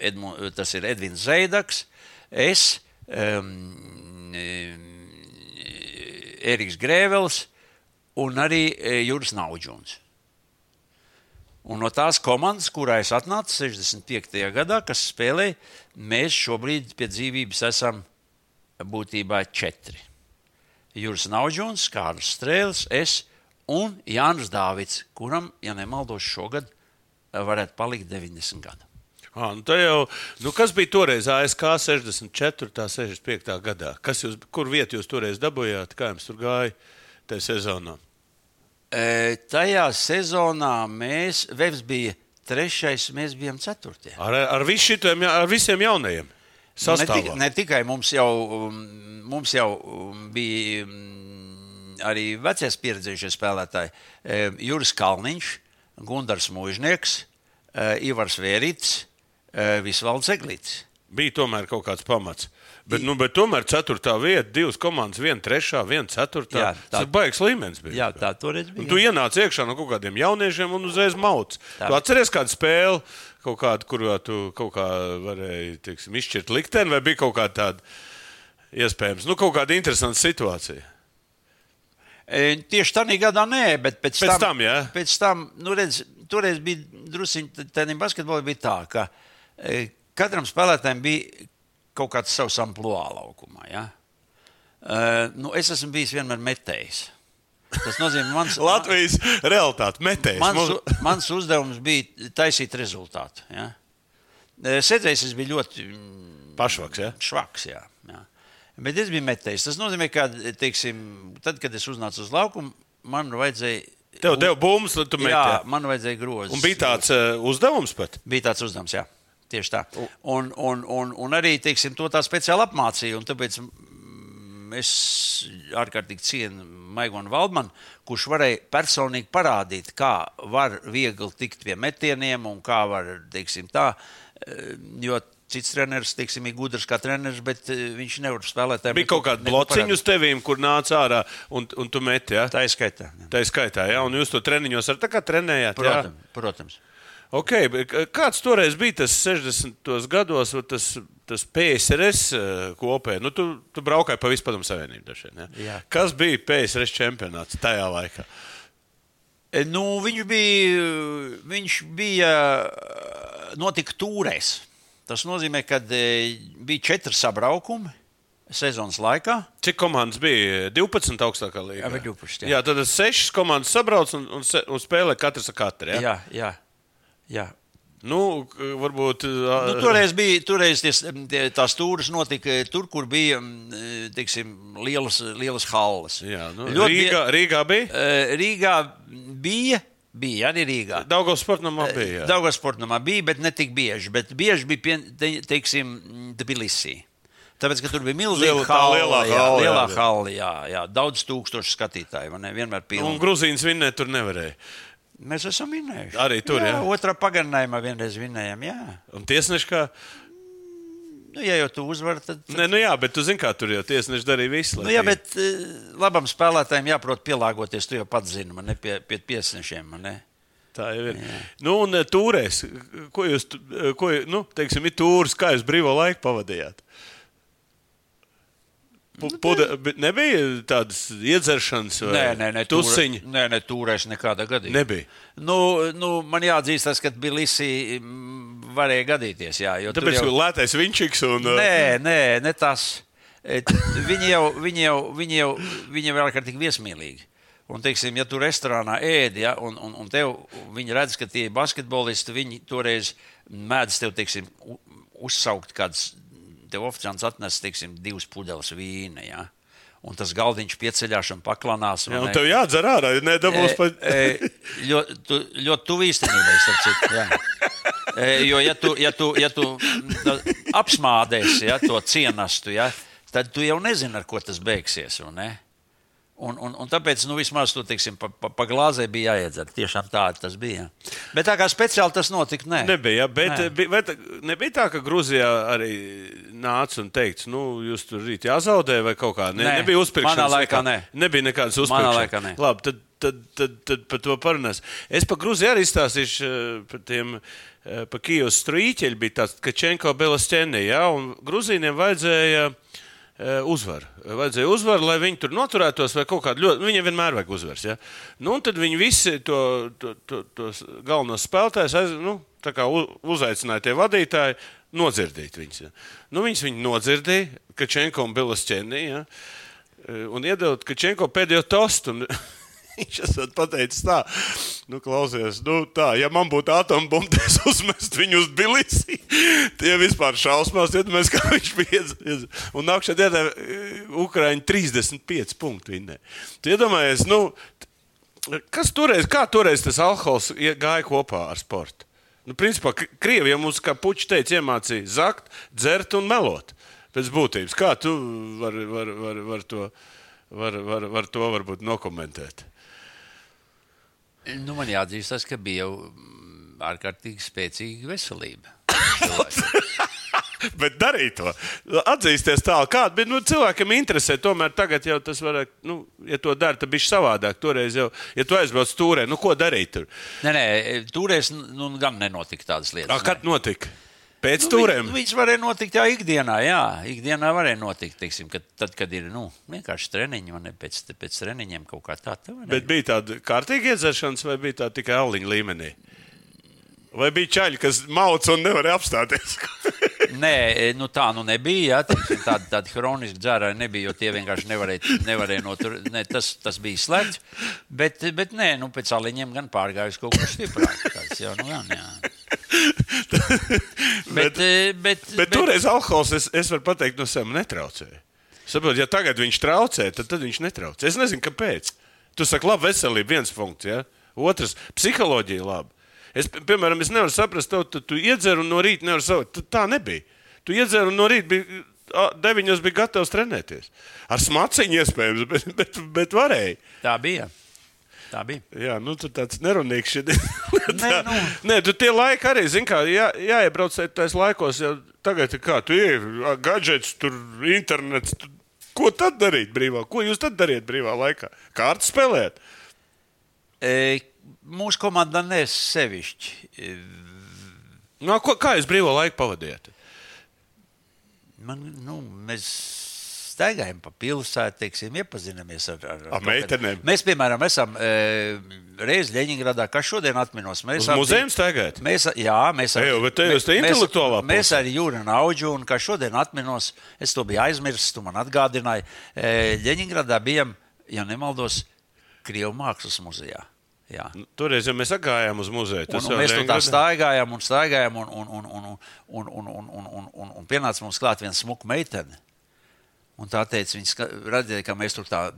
Edmu, tas ir Edvins Zeidaks, es, um, Eriks Grēvels un arī eh, Juris Naudžuns. Un no tās komandas, kurā es atnācu 65. gadā, kas spēlēja, mēs šobrīd pie dzīvības esam būtībā četri. Juris Naudžons, Kārlis Strēlis, es un Jānis Dāvids, kuram, ja nemaldos, šogad eh, varētu palikt 90 gadu. À, nu jau, nu kas bija toreiz ASK 64. un 65. gadā? Kas jūs, kur vietu jūs toreiz dabūjāt? Kā jums tur gāja tajā sezonā? E, tajā sezonā mēs, Vevs bija trešais, mēs bijām ceturtie. Ar, ar, šitiem, ar visiem jaunajiem? Ne, Sastāvā. tik, ne tikai mums jau, um, mums jau um, bija um, arī vecie pieredzējušie spēlētāji. Juris Kalniņš, Gunārs Mūžnieks, Ivars Vērits, Visvalds Eglīts. Bija tomēr kaut kāds pamats. Bet, nu, bet tomēr ceturtā vieta, divas komandas, viena trešā, viena ceturtā. Jā, tā- ir baigs līmenis. Bija. Jā, tā toreiz Un bija. tu ienāc iekšā no kaut kādiem jauniešiem un uzreiz mauc. Tā. Tu atceries kādu spēli, kaut kādu, kurā tu kaut kā varēji teiksim, izšķirt likteni, vai bija kaut kāda tāda iespējams, nu, kaut kāda interesanta situācija. E, Tieši tādā gadā nē, bet pēc, Pēc tam, jā. Pēc tam, nu, redz, toreiz bija druskuļi tādā basketbolā, bija tā, ka e, katram spēlētājam bija kaut kāds savs amplitūds laukumā. Ja? E, nu, es esmu bijis vienmēr metējis. Tas nozīmē, mans, Latvijas realitāte metējis. mans, mans uzdevums bija taisīt rezultātu. Ja? E, Sēdzējis es biju ļoti mm, Pašvaks, ja? švaks. Jā, jā. Bet es biju metējis. Tas nozīmē, ka, teiksim, tad, kad es uznācu uz laukumu, man vajadzēja. Tev deva bumbas, lai tu Jā, metā. man vajadzēja grozīt. Un bija tāds uh, uzdevums pat. Bija tāds uzdevums, jā. Tieši tā. Un, un, un, un arī teiksim, to tā speciāli apmācīja. Tāpēc es ārkārtīgi cienu Maigonu Valdmanu, kurš varēja personīgi parādīt, kā var viegli tikt pie metieniem un kā var, teiksim, tā. eh, Jo cits treneris, teiksim, ir gudrs kā treneris, bet eh, viņš nevar spēlēt. tajā Bija kaut kāda blociņa uz tevīm, kur nāca ārā un, un tu meti. Ja? Tā ir skaitā. jā. Tā ir skaitā, ja? un jūs to treniņos ar tā kā trenējāt. Ja? Protams, protams. Okay, kāds toreiz bija tas 60. gados, tas, tas PSRS eh, kopē? Nu, tu, tu braukāji pa visu padomu savienību. vien, Ja? Kas bija PSRS čempionāts tajā laikā? E, Nu, viņš bija, viņš bija notika tūrēs. Tas nozīmē, ka e, bija četri sabraukumi sezonas laikā. Cik komandas bija? 12. augstākā līnija. Jā, bija 12, jā. jā, tad sešas komandas sabrauc un, un, un spēlē katrs ar katru. Ja? Jā, jā. Jā. Nu, varbūt. Nu, toreiz bija toreiz ties, tie, tās stūres notika tur, kur bija teiksim, lielas, lielas halles. Jā, nu, Ļoti Rīgā, Rīgā bija. Rīgā bija, bija arī Rīgā. Daugos sportamā bija. jā. Daudz sportamā bija, bet ne tik bieži. Bet bieži bija, pie, te, teiksim, Tbilisī. Tāpēc, ka tur bija milzīga halla, lielā jā, halla, jā, lielā halla, jā, jā, daudz tūkstošu skatītāju. Vienmēr Un pilna. Grūzīnas vinnēt tur nevarēja. Mēs esam vinējuši. Arī tur, jā. Otrā pagarinājumā vienreiz vinējām. Jā. Un tiesneši kā. Nu, ja jau tu uzvari, tad. Nē, nu jā, bet tu zini, kā tur jau tiesneši darīja visu. Nu, jā, bet eh, labam spēlētājam jāprot pielāgoties. Tu jau pats zini, man ne pie, pie piesnešiem. Man ne. Tā jau ir. Nu, un eh, tūrēs, ko jūs, eh, ko, nu, teiksim, ir tūris, kā jūs brīvo laiku pavadījāt? Nu, Pu- Puda, bet nebija tādas iedzeršanas vai Nē, nē, nē, tusiņi. Tūre, nē, nē, tūrēs nekādā gadījumā. Nebija. Nu, nu, man jāatzīst, tas, ka Bilisī mm, varēja gadīties. Jā, jo tur Tāpēc, jau- lētais vinčiks un. eh, Nē, nē, ne tas. Et, Viņi jau, viņi jau, viņi jau, viņi jau ir ārkārtīgi viesmīlīgi. Un, teiksim, ja tu restorānā ēdi, ja, un, un, un tev, viņi redz, ka tie ir basketbolisti, viņi toreiz mēdz tev, teiksim, uzsaukt kāds, tev oficiāls atnes, teiksim, divas pudeles vīna, ja. Un tas galdiņš pieceļās un paklanās. Jā, un, un tev jādzer ārā, ja nedabūs pat. E, e, ļoti, tu, ļoti tuvu īstenībai, starp citu. E, jo, ja tu, ja tu, ja tu apsmādēsi ja, to cienastu, ja, tad tu jau nezini, ar ko tas beigsies. vai ne? Un, un, un tāpēc, nu, vismaz tu, teiksim, pa, pa, pa glāzē bija jāiedzer. Tiešām tā tas bija. Bet tā kā speciāli tas notika, nē. Nebija, ja, bet Nē. bija, bet nebija tā, ka Grūzijā arī nāca un teica, nu, jūs tur rīt jāzaudē vai kaut kā. Ne, Nē, nebija uzpirkšanas. manā laikā nē. Nebija nekādas Manā uzpirkšanas. laikā nē. Labi, tad, tad, tad, tad par to parunās. Es par Grūziju arī izstāstīšu eh, par tiem. eh, Pa Kijavas strīķeļi bija tāds, ka Čenko Belasčēnī, ja, Grūzīniem vajadzēja eh, uzvaru. Vajadzēja uzvaru, lai viņi tur noturētos, vai kaut kādu ļoti. Viņiem vienmēr vajag uzvaras. Ja? Nu, tad viņi visi to, to, to, tos galvenos spēlētājus aiz, nu, uzaicināja tie vadītāji nodzirdīt viņus. Ja? Nu, viņus viņi nodzirdīja, ka Čenko un Belasčēnī. Ja? Eh, Un iedod Kačenko pēdējo tostu. un Viņš esat pateicis tā, nu, klausies, nu, tā, ja man būtu atombumba, tad es uzmestu viņu uz bilisī. Tie vispār šausmās, iedomājieties, kā viņš bija. Un nākamā dienā Ukraiņa 35 punktu vinnē. Tu iedomājies, nu, kas toreiz, kā toreiz tas alkohols gāja kopā ar sportu? Nu, principā, K- Krievija mums, kā puķis teica, iemācīja zakt, dzert un melot. Pēc būtības, kā tu vari var, var, var to, var, var, var to varbūt nokomentēt? Nu, man jāatzīst, tas, ka bija jau mm, ārkārtīgi spēcīga veselība. Bet darīt to, atzīsties tālu, kāda bija. Nu, cilvēkam interesē, tomēr tagad jau tas var, nu, ja to dara, tad bija savādāk. Toreiz jau, ja tu aizbrauc stūrē, nu, ko darīt tur? Nē, nē, toreiz nu, gan nenotika tādas lietas. A, nē. kad notika? Pēc Nu, stūrēm. viņ- Viņas varēja notikt jau ikdienā. Jā, ikdienā varēja notikt. Teiksim, kad, tad, kad ir nu, vienkārši treniņi, man ne pēc, pēc treniņiem kaut kā tā. tā varēja. Bet bija tāda kārtīga iedzeršanas, vai bija tā tikai aliņa līmenī? Vai bija čaļi, kas mauca un nevarēja apstāties? Nē, nu tā nu nebija. Jā, teiksim, tādi, tādi hroniski dzērāji nebija, jo tie vienkārši nevarēja, nevarēja noturēt. Ne, tas, tas bija slēgts. Bet, bet nē, nu, pēc aliņiem gan pārgājis kaut kas stiprāks. Nu, gan, jā. Bet, eh, bet, Bet toreiz alkohols, es, es varu pateikt, no sevis netraucēja. Saprot, ja tagad viņš traucē, tad, tad viņš netraucē. Es nezinu, kāpēc. Tu saki, labi, veselība, viens punkts. Ja? Otrs, psiholoģija, labi. Es, pi- piemēram, es nevaru saprast, tev, tu, tu iedzer un no rīta nevar savot. Tā nebija. Tu iedzer un no rīta bija. Deviņos bija gatavs trenēties. Ar smaciņu iespējams, bet, bet, bet varēja. tā bija. Tā bija. Jā, nu tu tāds nerunīgs šodien. Nē, nu. Nē, tu tie laiki arī, zini, kā jā, jāiebrauc tajos laikos, jau tagad ir kā, tu ir gadgets, tur internets. Tu, ko tad darīt brīvā? Ko jūs tad dariet brīvā laikā? Kārtas spēlēt? E, mūsu komanda nesevišķi. E, No, ko, kā jūs brīvā laiku pavadījat? Man, nu, mēs staigājam pa pilsētu, teiksim, iepazinamies ar, ar, Ar meitenēm? Mēs, piemēram, esam e, reiz Ļeņingradā, kas šodien atminos. Mēs abi- muzeju staigājat? Mēs, jā, mēs Ej, bet te mēs- Mēs, mēs ar Jūru Naudžu, un kā šodien atminos, es to biju aizmirsis, tu man atgādināji. E, Ļeņingradā bijām, ja nemaldos, Krievu mākslas muzejā. Jā. Toreiz jau mēs gājām uz muzeju. Un, un mēs tur tā staigājām un staigājām, un, un, un, un, un, un, un, un, un, un pienāca mums klāt viena smuka meitene. Un tā teica, viņa ska- redzēja, ka mēs tur tā.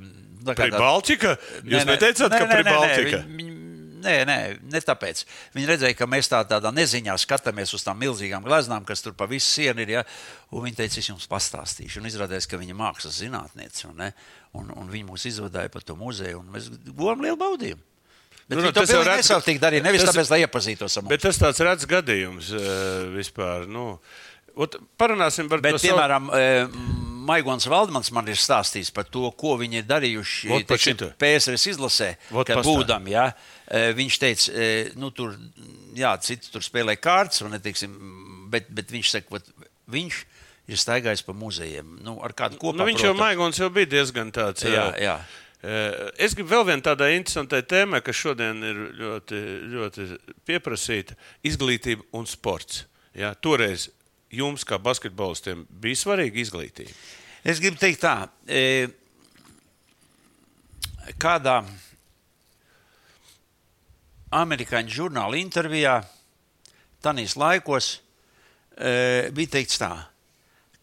tā kā Pri tā- Baltika? Jūs Nē, neteicāt, nē, ka nē, pri nē, Baltika? Nē, viņi, nē, nē, ne tāpēc. Viņi redzēja, ka mēs tā, tādā neziņā skatāmies uz tām milzīgām gleznām, kas tur pa visu sienu ir. Ja? Un viņi teica, es jums pastāstīšu. Un izrādījās, ka viņa mākslas zinātniece. Un, ne? un, un viņi mūs izvadīja pa to muzeju, un mēs guvām lielu baudījumu. Bet Nu, nu, tas jau pilnīgi redz- nesautīgi darīja. Nevis tas- tāpēc, lai iepazītos ar mums. Bet tas tāds redzams gadījums uh, vispār. Nu, ot, parunāsim par Bet, to. savu- piemēram, eh, Maigons Valdmans man ir stāstījis par to, ko viņi ir darījuši teiksim. PSRS izlasē, Vot kad būdam. Ja, eh, viņš teica, eh, nu, tur, jā, citi tur spēlē kārtas, un, teiksim, bet, bet viņš saka, vat, viņš ir staigājis pa muzejiem. Nu, ar kādu kopā. Nu, viņš jau. Maigons jau bija diezgan tāds. Jā, jā. Es gribu vēl vienu tādu interesantu tēmu, kas šodien ir ļoti, ļoti pieprasīta - izglītība un sports. Jā, toreiz jums, kā basketbolistiem, bija svarīga izglītība. Es gribu teikt, tā, e, kādā amerikāņu žurnāla intervijā, tanīs laikos, e, bija teikts tā,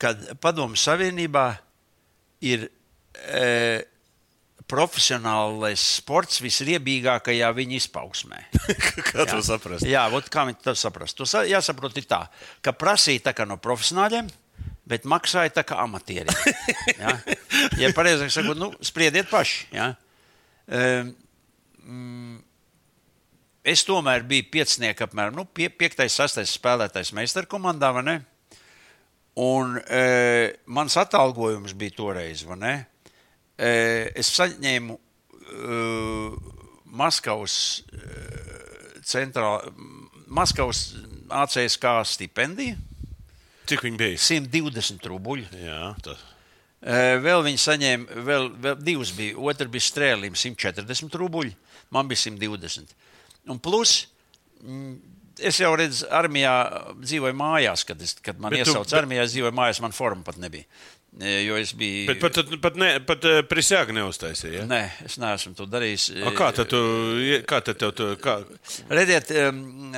ka Padomu Savienībā ir e, profesionālais sports visriebīgākajā viņa izpausmē. Kā to saprast? Jā, vot kā viņi to saprast. To sa- jāsaprot tā, ka prasīja tā no profesionāļiem, bet maksāja tā kā amatieri. Ja, ja pareizāk sakot, nu, spriediet paši. Ja. Um, mm, es tomēr biju piecinieks, apmēram nu, pie, piektais, sastais spēlētājs meistarkomandā? Un e, mans atalgojums bija toreiz, vai ne? Es saņēmu e, Maskavas centrālā, Maskavas ACSK stipendiju, Cik viņi bija? 120 rubļu. Jā. E, Vēl viņi saņēma, vēl, vēl divas bija. Otra bija strēlim 140 rubļi, man bija 120. Un plus, es jau redzu, armijā dzīvoju mājās, kad, es, kad man tu- iesauca bet- armijā, es dzīvoju mājās, man forma pat nebija. E, Jo es biju. Bet pat, pat, ne, pat uh, prisjāga neuztaisīja. Ja? Nē, es neesmu to darījis. A, kā tad tu, kā tad tev, tu, kā, Redziet,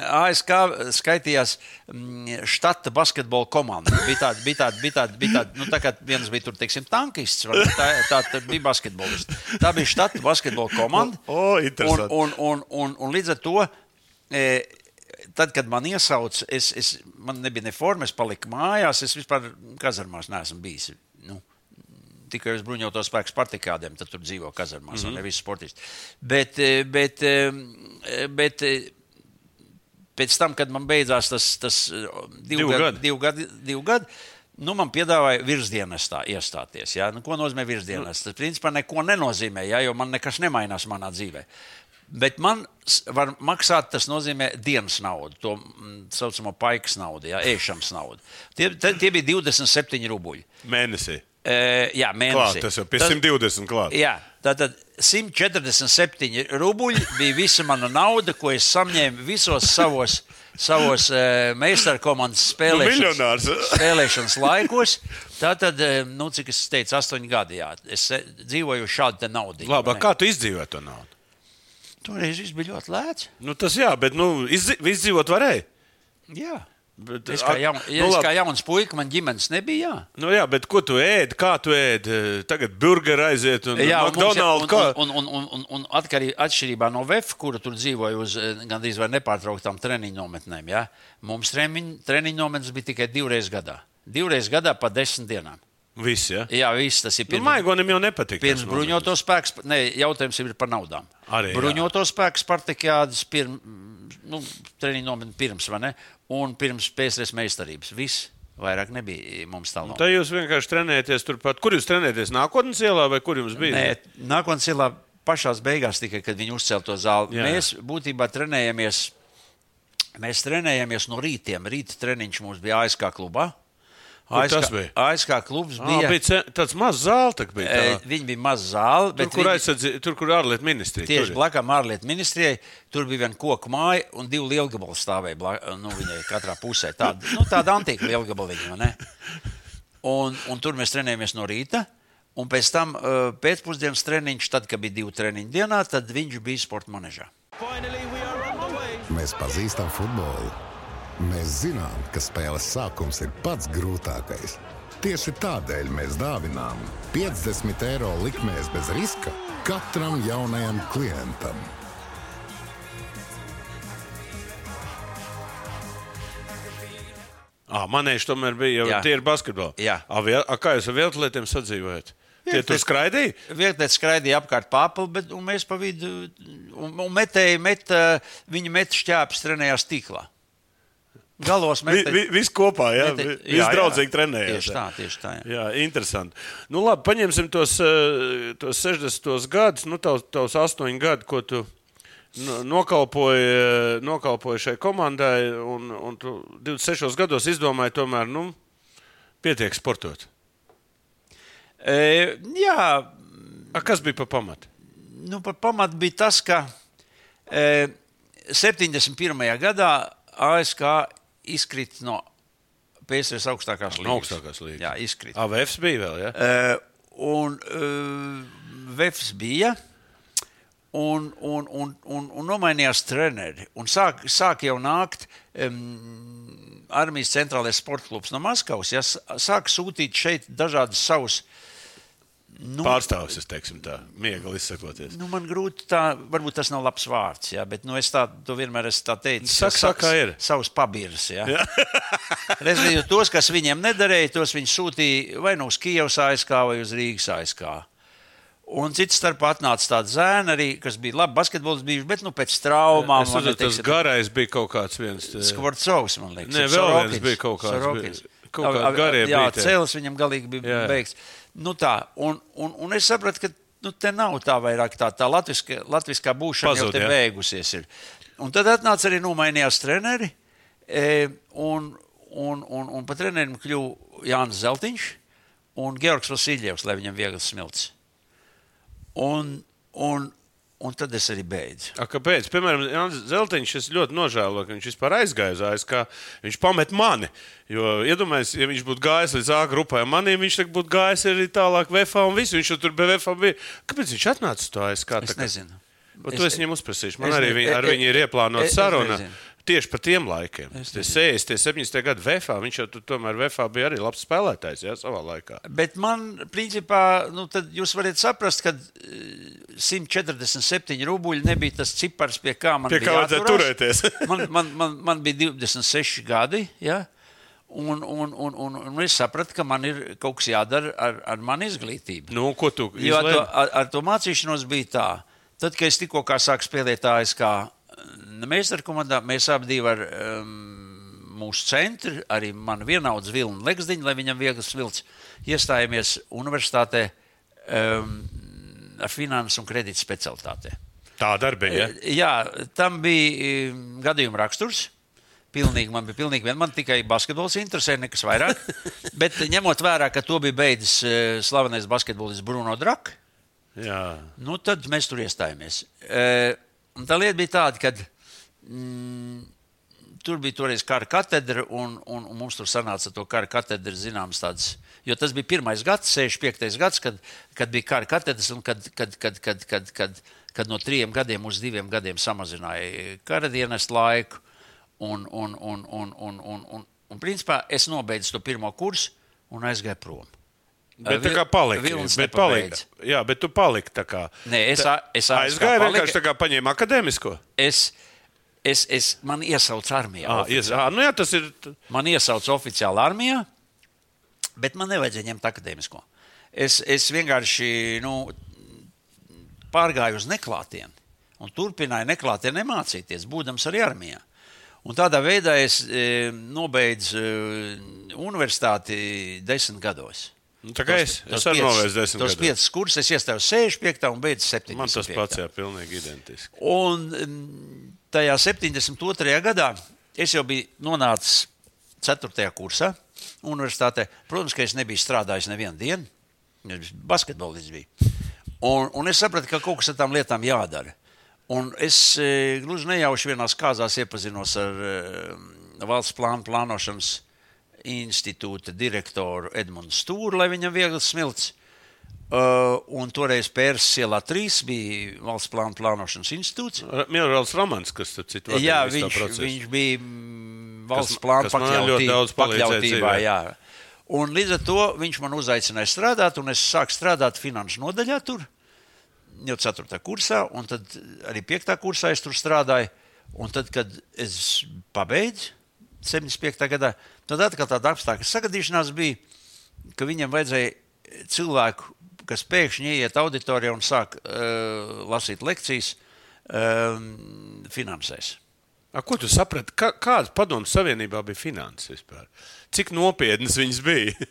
ASK skaitījās um, štata basketbola komanda. Bija tāda, bija tāda, bija tāda, bija tāda nu, tā kā viens bija tur, teiksim, tankists, vai tā, tā, tā bija basketbolists. Tā bija štata basketbola komanda. O, interesanti. Un, un, un, un, un līdz ar to, e, tad, kad man iesauca, es, es, man nebija ne forma, es paliku mājās, es vispār kazarmās neesmu bijis. Nu, tikai uz bruņoto spēku spartikādiem, tad tur dzīvo kazarmās, mm -hmm. nevis sportisti. Bet, eh, bet, eh, bet eh, pēc tam, kad man beidzās tas, tas divu, Divu gadu, gadu. divu gadu, divu gadu nu, man piedāvāja virsdienestā iestāties. Ja? Nu, ko nozīmē virsdienas? Tas principā neko nenozīmē, ja? jo man nekas nemainās manā dzīvē. Bet man var maksāt, tas nozīmē dienas naudu, to mm, saucamo paikas naudu, ja, ēšanas naudu. Tie, tie, bija 27 rubļi. mēnesī? E, jā, Klāt, mēnesī. tas jau pie 120 klāt. Jā, tātad 147 rubļi bija visa mana nauda, ko es saņēmu visos savos, savos uh, meistarkomandas spēlēšanas, miljonārs. spēlēšanas laikos. Tātad, eh, nu, cik es teicu, astoņi gadi. Jā, es eh, dzīvoju šādu naudu. Labi, kā tu izdzīvoji to naudu? Toreiz viss bija ļoti lēts. Nu, tas jā, bet nu, izdzi- izdzīvot varēja. Jā. Bet, Es kā, jaun, nu, ja, es labi. kā jauns puika, man ģimenes nebija. Jā. Nu, jā, bet ko tu ēdi? Kā tu ēdi? Tagad burgeru aiziet un Jā, McDonald's. Kā? un, un, un, un, un atkarī, atšķirībā no VF, kura tur dzīvoja uz eh, gandrīz vai nepārtrauktām treniņu nometnēm, ja? mums treniņu nometnes bija tikai divreiz gadā. Divreiz gadā pa desmit dienām. Viss, ja? Jā, viss tas ir Nu, pirms, Maigonim jau nepatīk. pirms bruņoto spēku. Nē, jautājums ir par naudām. Arī, bruņoto spēku Spartakijādas pirms, nu, treniņu nometni pirms, vai ne? Un pirms PSRS meistarības. Viss. Vairāk nebija mums tālāk. Tā jūs vienkārši trenējaties turpat. Kur jūs trenējaties? Nākotnes ielā vai kur jums bija? Nē, nākotnē cilvē pašā beigās tikai, kad viņi uzcēla to zāli. Jā. Mēs būtībā trenējamies. Mēs trenējamies no rītiem. Rīta treniņš mums bija ASK klubā. Kur tas bija? ASK klubs Ā, bija. bija ce- tāds mazs zāle. tā Bija, e, tā. Viņi bija maza zāle, tur, bet kur viņi, aizsardzi, tur, kur ārlietu ministrija. tieši blakus ārlietu ministrijai tur bija viena koku māja un divi lielgabali stāvēja blak- nu, viņai katrā pusē. Tāda, nu, tāda antīka lielgabaliņa. vai ne? Un, un tur mēs trenējamies no rīta. Un pēc tam uh, pēcpusdienas treniņš, tad, kad bija divi treniņi dienā, tad viņš bija sporta manežā. Mēs pazīstam futbolu. Mēs zinām, ka spēles sākums ir pats grūtākais. Tieši tādēļ mēs dāvinām 50 eiro likmēs bez riska katram jaunajam klientam. Ah, manēši tomēr bija jau tie ir basketboli. Jā. A, vēl, a, kā jūs ar vietlietiem sadzīvojat? Tie tur skraidīja? Vietnēs skraidīja apkārt pāri, bet un mēs pa vidu metēji, met, viņi met šķēpes trenējās tīklā. Galos Vi, metēji. vi, viss kopā, vi- jā, viss jā. draudzīgi trenējās. Tieši tā, tieši tā. Jā. Jā, interesanti. Nu, labi, paņemsim tos, eh, tos 60 gadus, nu, tavs, tavs 8 gadi, ko tu nokalpoji, eh, nokalpoji šai komandai, un, un tu 26 gados izdomāji, tomēr, nu, pietiek sportot. E, jā, A, kas bija pa pamatu? nu, par pamatu bija tas, ka e, 71. gadā ASK izkrita no PSRS augstākās līnijas. No augstākās līnijas. Jā, izkrita. AVFs bija vēl, jā? Uh, un uh, Vēfs bija. Un, un, un, un, un nomainījās treneri. Un sāk, sāk jau nākt um, armijas centrālais sporta klubs no Maskavas. Ja, sāk sūtīt šeit dažādas savus. Nu, Pārstāvis, es teiksim tā, miegli izsakoties. Nu, man grūti tā, varbūt tas nav labs vārds, jā, bet nu, es tā, vienmēr esmu tā teicis. Saka, sa- saka, ir. Savus pabīrus. Respektīvi, tos, kas viņiem nedarīja, tos viņi sūtīja vai nu uz Kijavas ASK vai uz Rīgas ASK. Un cits starpā atnāca tāds zēns, arī, kas bija labi basketbols, bijuši, bet nu, pēc traumām. Es saprotu, tas garais bija kaut kāds viens. eh, Skvorcovs, man liekas. Nē, vēl Sorokins. viens bija kaut kāds, Sorokins. Kaut kādi A- a- garie Jā, tie. cēlis viņam galīgi bija Jā. beigts. Nu tā, un, un, un es sapratu, ka nu, te nav tā vairāk tā, tā latviska, latviskā būšana Pazud, jau te jā. beigusies. Ir. Un tad atnāca arī nomainījās treneri, e, un, un, un, un pa trenerim kļuva Jānis Zeltiņš un Georgs Vasiljevs, lai viņam viegli smilts. Un, un, un tad es arī beidzu. A, kāpēc? Piemēram, Jānis Zeltiņš, es ļoti nožēloju, ka viņš vispār aizgāja uz ASK. Viņš pamet mani. Jo, iedomājieties, ja viņš būtu gājis līdz A grupai, maniem viņš būtu gājis arī tālāk VFA un visu. Viņš tur bija VFA. Bija. Kāpēc viņš atnāca uz to ASK? Es nezinu. Bet to es viņam uzprasīšu. Man es arī viņ, ar e- e- viņu ir ieplānota es- es saruna. nezinu. Tieši par tiem laikiem. Es Tie nezinu. 60, tie 70 gadi VFA. Viņš jau tomēr VFA bija arī labs spēlētājs jā, savā laikā. Bet man, principā, nu, jūs varat saprast, ka eh, 147 rubļi nebija tas cipars, pie kā man Pie bija kā vajadzēja jāturās. turēties. man, man, man, man bija 26 gadi. Ja? Un, un, un, un, un es sapratu, ka man ir kaut kas jādara ar, ar manu izglītību. Nu, ko tu Jo ar to, ar, ar to mācīšanos bija tā. Tad, kad es tikko sāku spēlēt ASK meistara komandā, mēs abi ar um, mūsu centru, arī manu vienaudz Vilnu Legsdiņu, lai viņam viegli svilts, iestājāmies universitātē um, ar finansu un kredītu specialitātē. Tā darbība. Ja? Jā, tam bija um, gadījuma raksturs. Pilnīgi, man bija pilnīgi viena. Man tikai basketbols interesē, nekas vairāk. Bet ņemot vērā, ka to bija beidzis eh, slavenais basketbolists Bruno Draka, Jā. nu, tad mēs tur iestājāmies. E, un tā lieta bija tāda, ka mm, tur bija toreiz kara katedra, un, un, un mums tur sanāca to kara katedru zināmas tādas. Jo tas bija pirmais gads, 65. gads, kad, kad bija kara katedras, un kad, kad, kad, kad, kad, kad, kad no trim gadiem uz diviem gadiem samazināja kara dienas laiku. Un, un, un, un, un, un, un, un principā es nobeidzu to pirmo kursu un aizgāju prom. Bet tā kā palika. Bet palika. Jā, bet tu paliki tā kā. Nē, es, a- es ASK aizgāju palika. vienkārši tā kā paņēma akadēmisko. es, es, es man iesaucu armijā. Ah, ies, ah, nu jā, tas ir. Man iesauca oficiāli armijā. Bet man nevajadzēja ņemt akadēmisko. Es, es vienkārši nu, pārgāju uz neklātienu un turpināju neklātienē mācīties, būdams arī armijā. Un tādā veidā es e, nobeidzu e, universitāti desmit gados. Nu, tā kā es, es arī novēju desmit Tos piecus kursus es iestāju 65. un beidzu 75. Man tas pats, jā, pilnīgi identiski. Un tajā 72. gadā es jau biju nonācis 4. kursā universitātē. Protams, ka es nebiju strādājis nevienu dienu. Es basketbolists biju. Un, un es sapratu, ka kaut kas ar tām lietām jādara. Un es e, gluži nejauši vienās kāzās iepazinos ar e, valsts plānu plānošanas institūta direktoru Edmundu Stūru, lai viņam viegli smilts. Uh, un toreiz Pērsas ielā 3 bija valsts plānu plānošanas institūts. Mierāls Romans, kas tur citu vadīja Jā, viņš, viņš bija mm, valsts ļoti pakļautībā. pakļautībā jā. Un līdz ar to viņš man uzaicināja strādāt, un es sāku strādāt finanšu nodaļā tur, jau 4. kursā, un tad arī 5. kursā es tur strādāju. Un tad, kad es pabeidzu 75. gadā, tad atkal tāda apstākļa sagadīšanās bija, ka viņam vajadzēja cilvēku, kas pēkšņi ieiet auditorijā un sāk uh, lasīt lekcijas uh, finansēs. A, ko tu saprati? Kā, kādas padomu savienībā bija finanses vispār? Cik nopietnas viņas bija?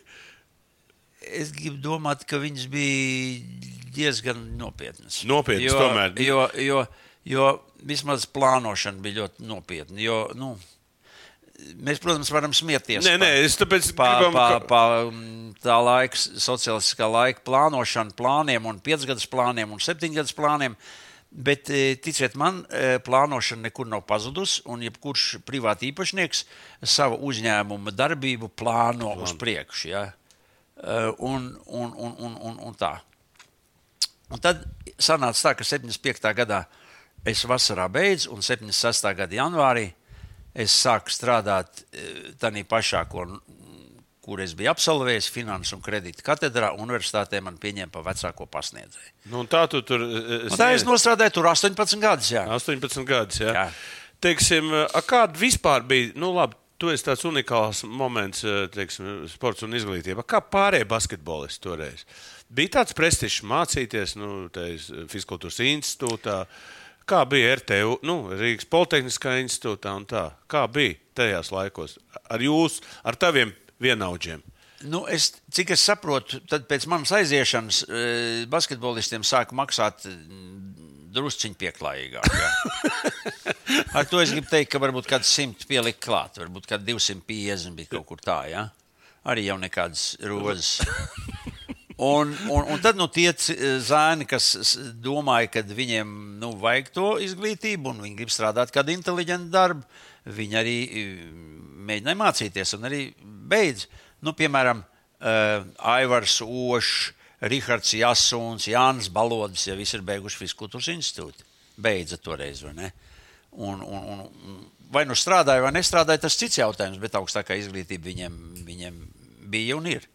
Es gribu domāt, ka viņas bija diezgan nopietnas. Nopietnas jo, tomēr. Jo, jo, jo vismaz plānošana bija ļoti nopietna. Jo, nu, mēs, protams, varam smieties. Nē, nē, es tāpēc Pa, gribam, pa, pa, mm, tā laika, sociālistiskā laika plānošana, plāniem, un piecgadus plāniem un septiņgadus plāniem. Bet, eh, ticiet man, eh, plānošana nekur nav pazudusi, un jebkurš privāti īpašnieks savu uzņēmumu darbību plāno uz priekšu. Ja? Eh, Un, un, un, un, un, un tā. Un tad sanāca tā, ka 75. gadā es vasarā beidzu, un 76. gada janvārī es sāku strādāt tādā pašā, ko, kur es biju absolvējis, Finanses un Kredīta katedrā. Universitātē man pieņēma par vecāko pasniedzēju. Nu, tā tu tur eh, Un tā es nostrādāju tur 18 gadus. Jā. 18 gadus. Ja? Jā. Teiksim, kāda vispār bija? Nu, labi, tu esi tāds unikāls moments, teiksim, sports un izglītība. Kā pārējie basketbolisti toreiz? Bija tāds prestižs mācīties nu, Fiskultūras institūtā. Kā bija RTU, nu, Rīgas Politehniskā institūtā un tā? Kā bija tajās laikos ar jūs, ar taviem vienaudžiem? Nu, es, cik es saprotu, tad pēc manas aiziešanas eh, basketbolistiem sāka maksāt mm, drusciņi pieklājīgāk. Ar to es gribu teikt, ka varbūt kāds simt pielikt klāt, varbūt kāds 250 bija kaut kur tā, jā. Arī jau nekādas rozes. Un, un, un tad nu, tie c- zēni, kas domāja, ka viņiem nu, vajag to izglītību, un viņi grib strādāt kādu inteliģentu darbu, viņi arī e, mēģināja mācīties un arī beidz. Nu, piemēram, uh, Aivars Ošs, Rihards Jasuns, Jānis Balodis, ja visi ir beiguši Fiskultūras institūtu. Beidza toreiz, vai ne? Un, un, un vai nu strādāja, vai nestrādāja, tas cits jautājums, bet augstākā izglītība viņiem, viņiem bija un ir.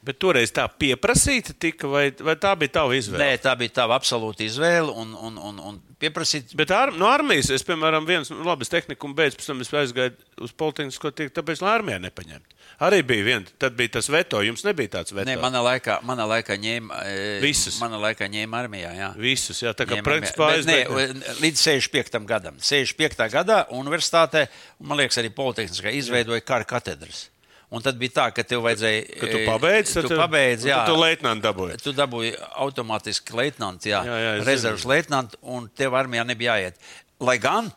Bet toreiz tā pieprasīta tika, vai, vai tā bija tava izvēle? Nē, tā bija tava absolūta izvēle. Un, un, un, un pieprasīt, Bet ar, no armijas es, piemēram, viens nu, labs tehnikums beidz, pēc tam es aizgāju uz politisko tīklu, tāpēc, lai armijā nepaņemtu. Arī bija viens, tad bija tas veto, jums nebija tāds veto. nē, manā laikā, manā laikā ņēma. e, Visus? Manā laikā ņēma armijā. Jā. Visus, jā, tā kā principā aizgāja. nē, līdz 65. gadam. 65. gadā universitātē, un, man liekas, arī Politehniskā izveidoja kara katedras. Un tad bija tā, ka tev vajadzēja. Kad tu e, pabeidzi, tad tu pabeidzi, jā. tad tu leitnantu dabūji. Tu dabūji automātiski leitnantu, jā, Jā, jā, es rezerves leitnantu, un tev armijā nebija jāiet. Lai gan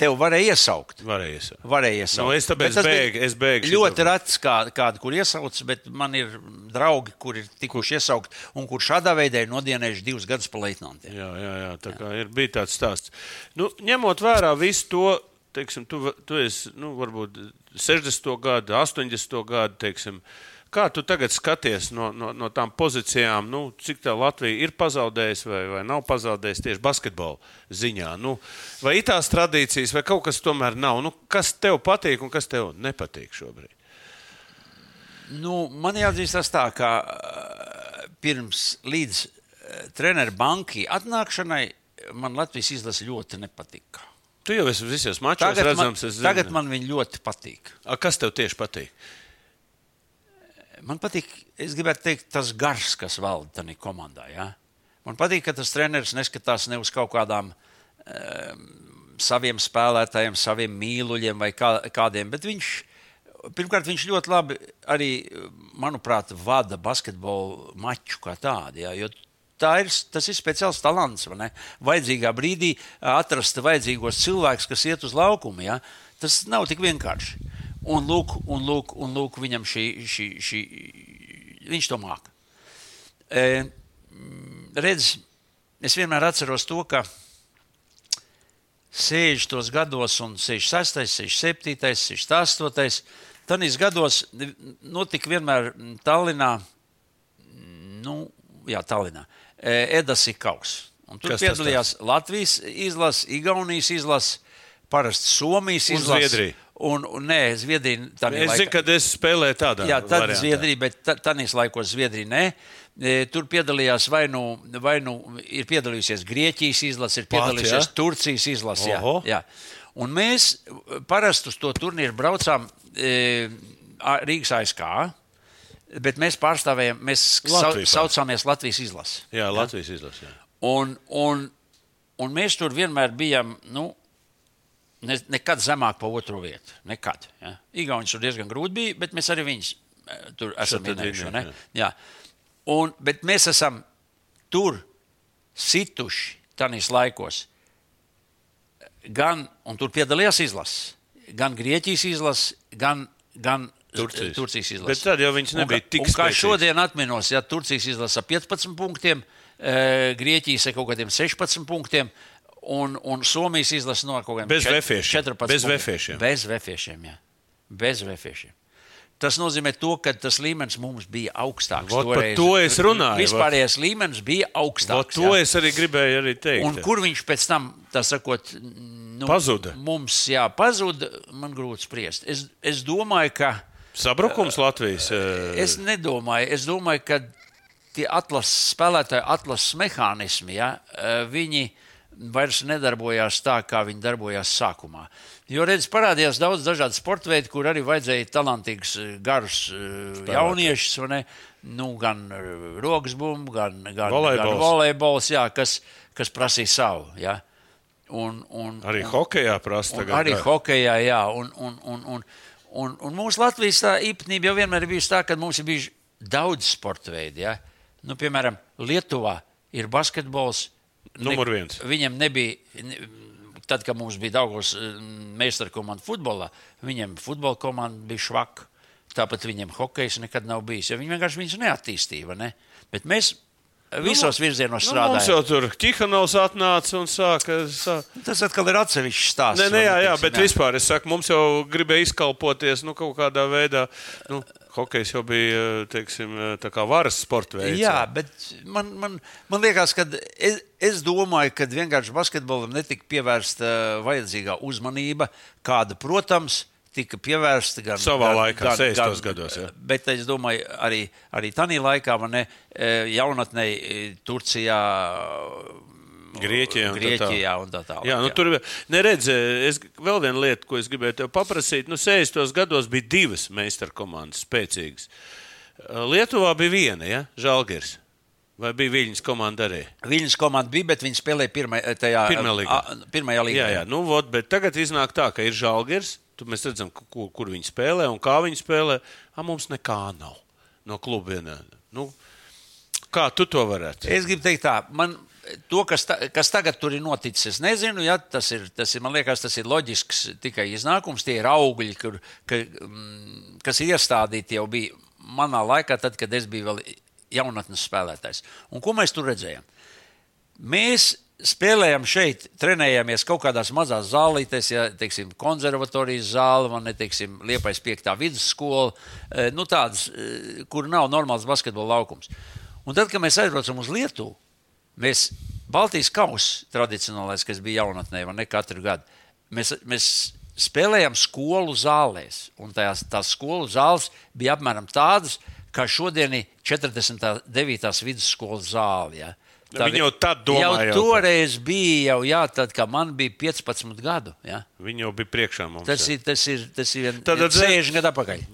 tev varēja iesaukt. Varēja iesaukt. Varēja iesaukt. Nu, es tāpēc bēgu- es bēgu Ļoti rets, kā, kādu, kur iesauc, bet man ir draugi, kuri ir tikuši iesaukt, un kur šādā veidā ir nodienējuši divus gadus pa leitnantiem. Jā, jā, jā tā kā ir bija tāds stāsts. Nu, ņemot vērā visu to, teiksim, tu, tu esi, nu, varbūt 60. gadu, 80. gadu, teiksim, kā tu tagad skaties no, no, no tām pozīcijām, nu, cik tā Latvija ir pazaudējusi vai, vai nav pazaudējusi tieši basketbola ziņā? Nu, vai ir tās tradīcijas, vai kaut kas tomēr nav? Nu, kas tev patīk un kas tev nepatīk šobrīd? Nu, man jāatzīst tā, ka eh, pirms līdz eh, treneru bankai atnākšanai man Latvijas izlase ļoti nepatika. Tu jau esi visos mačos Tagad, man, redzams, zinu. tagad man viņa ļoti patīk. A, kas tev tieši patīk? Man patīk, es gribētu teikt, tas gars, kas valda tajā komandā. Ja? Man patīk, ka tas treneris neskatās ne uz kaut kādām um, saviem spēlētājiem, saviem mīluļiem vai kā, kādiem, bet viņš, pirmkārt, viņš ļoti labi arī, manuprāt, vada basketbolu maču kā tādu. Ja? Jo ir, tas ir speciāls talants. vai? Vajadzīgā brīdī atrast vajadzīgos cilvēkus, kas iet uz laukumu. Ja? Tas nav tik vienkārši. Un lūk, un lūk, un lūk viņam šī, šī, šī, viņš to māca. E, redz, es vienmēr atceros to, ka 60. gados, un 66, 67, 68. Tanīs gados notika vienmēr Tallinā, nu, jā, Tallinā, Edas Ikaus. Un tur Kas tas piedalījās Latvijas izlase, Igaunijas izlase, parasti Somijas izlase. Un, un nē, Zviedrija. Es laikā- zinu, ka es spēlēju tādā Jā, tad variantā. Zviedrija, bet tajos laikos Zviedrija ne. E, Tur piedalījās vai nu, vai nu ir piedalījusies Grieķijas izlase, ir Pat, piedalījusies ja? Turcijas izlase. Jā, jā. Un mēs parasti uz to turnīru braucām e, Rīgas ASK. Bet mēs pārstāvējām, mēs pār- saucāmies Latvijas izlasi. Jā, Latvijas izlase. jā. Un, un, un mēs tur vienmēr bijām nu, ne, nekad zemāk par otro vietu. Nekad. Ja. Igaunijas tur diezgan grūti bija, bet mēs arī viņus eh, tur esam minējuši. ne? Jā. Un, bet mēs esam tur situši tajos laikos. Gan, un tur piedalījās izlases, gan Grieķijas izlases, gan, gan Turcijas. Turcijas izlases. Bet tad jau Un nebija kā- tik un Kā šodien atminos, ja Turcijas izlasa 15 punktiem, eh, Grieķijas ar kaut kādiem 16 punktiem. Un, un Somijas izlase no kaut kādiem Bez vefiešiem. 14 Bez vefiešiem. Bez vefiešiem, jā. Bez vefiešiem. Tas nozīmē, to, ka tas līmenis mums bija augstāks. Vot par to es runāju, Vispārējais līmenis bija Vot augstāks. to jā. es arī gribēju arī teikt. Un kur viņš pēc tam, tā sakot, nu, Pazuda. Mums, jā, pazuda, man grūti spriest. Es, es domāju, ka. Sabrukums Latvijas. eh, Es nedomāju, es domāju, ka tie atlases spēlētāji, atlases mehānismi, ja, eh, viņi vairs nedarbojās tā, kā viņi darbojās sākumā. Jo, redziet, parādījās daudz dažādu sporta veidu, kur arī vajadzēja talantīgus, eh, garus eh, jauniešus? Nu, gan rokas bumbu, gan, gan, Volejbols. gan volejbols, jā, kas, kas prasīja savu. Ja. Un, un, Arī un, hokeja prasa arī jā. hokeja, jā. Un, un, un, un, un, un mūsu Latvijas īpatnība jau vienmēr ir bijusi tā, ka mums ir bijuši daudz sporta veidu. Ja? Nu, piemēram, Lietuvā ir basketbols. Numur viens. Viņam nebija. Ne, tad, kad mums bija Daugos meistara komanda futbolā, viņam futbola komanda bija švaka. Tāpat viņam hokejs nekad nav bijis. Viņi vienkārši viņus neattīstīja. Ne? Bet mēs visos virzienos Nu, mums strādājam. jau tur Kihanovs atnāca un sāka. sā... Tas atkal ir atsevišķs stāsts. Nē, nē, jā, jā, bet teiksim, vispār es saku, mums jau gribēja izkalpoties nu, kaut kādā veidā. Nu, hokejs jau bija teiksim, tā kā varas sporta veids. Jā, bet man, man, man liekas, ka es, es domāju, ka vienkārši basketbolam netika pievērsta vajadzīgā uzmanība, kāda, protams, tika pievērsta gan Savā gan, laikā, 60. gados, jā. Bet es domāju, arī, arī tajā laikā man ne, eh, jaunatnē eh, Turcijā. Grieķijā un tā Grieķijā un tā tālāk. Jā, nu, tur neredz, es vēl viena lieta, ko es gribēju te paprasīt. Nu, 60. gados bija divas meistara komandas spēcīgas. Lietuvā bija viena, ja? Žalgirs. Vai bija Viļņas komanda arī? Viņas komanda bija, bet viņi spēlēja pirmā, tajā, Pirmajā līgā. a- pirmajā līgā. Jā, jā, nu, bet tagad iznāk tā, ka ir Žalgirs. Tur mēs redzam, kur, kur viņi spēlē un kā viņi spēlē. A, mums nekā nav no kluba vienā. Nu, kā tu to varētu? Es gribu teikt, tā, man to, kas, ta, kas tagad ir noticis, es nezinu. Ja, tas, ir, tas ir, man liekas, tas ir loģisks tikai iznākums. Tie ir augļi, kur, ka, mm, kas ir iestādīti jau bija manā laikā, tad, kad es biju vēl jaunatnes spēlētājs. Un ko mēs tur redzējām? Mēs spēlējām šeit, trenējāmies kaut kādās mazās zālītēs, ja teiksim, konservatorijas zāle, vai ne teiksim, liepais piektā vidusskola, eh, nu tādas, eh, kur nav normāls basketbola laukums. Un tad, kad mēs aizbraucam uz Lietuvu, mēs Baltijas kausa tradicionālais, kas bija jaunatnē, vai ne katru gadu, mēs, mēs spēlējām skolu zālēs. Un tās, tās skolu zāles bija apmēram tādas, kā šodien ir 49. vidusskolas zāle. Ja. Viņi jau tad domāja Jau toreiz bija, jau, jā, tad, kad man bija 15 gadu. Ja. Viņi jau bija priekšā mums. Tas jā. ir, tas ir, tas ir Tātad, 60 gadu atpakaļ.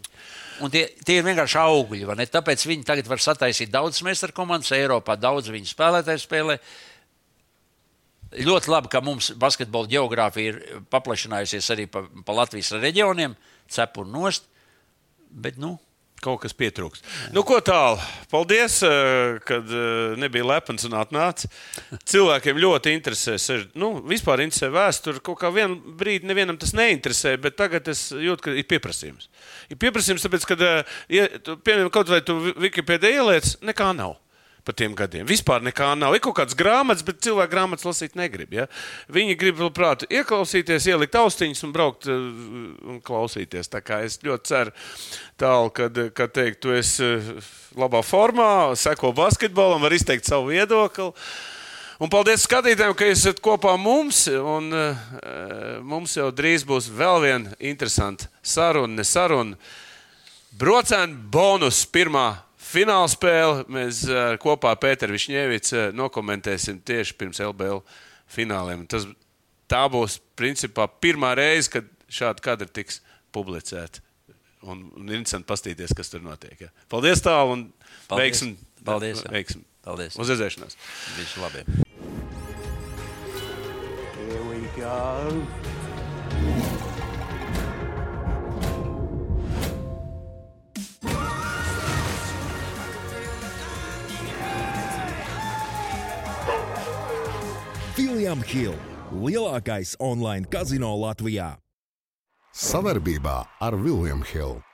Un tie, tie ir vienkārši augļi. Tāpēc viņi tagad var sataisīt daudzas meistaru komandas Eiropā, daudz viņu spēlētāju spēlē. Ļoti labi, ka mums basketbola geogrāfija ir paplašinājusies arī pa, pa Latvijas reģioniem, cep un nost. Bet, nu, Kaut kas pietrūks. Nu, ko tālu? Paldies, eh, kad eh, nebija lepns un atnācis. Cilvēkiem ļoti interesē, nu, vispār interesē vēsture. Kaut kā vienā brīdī nevienam tas neinteresē, bet tagad es jūtu, ka ir pieprasījums. Ir pieprasījums, tāpēc, ka, ja, tu, piemēram, kaut vai tu Wikipēdē ieliec, nekā nav. Par tiem gadiem. Vispār nekā nav. Ir kaut kādas grāmatas, bet cilvēki grāmatas lasīt negrib. Ja? Viņi grib, labprāt, ieklausīties, ielikt austiņas un braukt uh, un klausīties. Tā kā es ļoti ceru, tālu, kad, kad teikt, tu esi uh, labā formā, seko basketbolam, var izteikt savu viedokli. Un paldies skatītājiem, ka esat kopā mums. Un, uh, mums jau drīz būs vēl viena interesanta saruna, ne saruna. Brocēna bonus pirmā fināla spēle. Mēs uh, kopā ar Pēteru Višņēvicu uh, nokomentēsim tieši pirms LBL fināliem. Tas, tā būs principā pirmā reize, kad šādi kadri tiks publicēti. Un, un interesanti paskatīties, kas tur notiek. Ja. Paldies tālu un Paldies. veiksim! Paldies, jā. Veiksim. Paldies. Uz redzēšanos! visu labi. Here we go. William Hill lielākais online kazino Latvijā. Savarbībā ar Vilnius Hilu.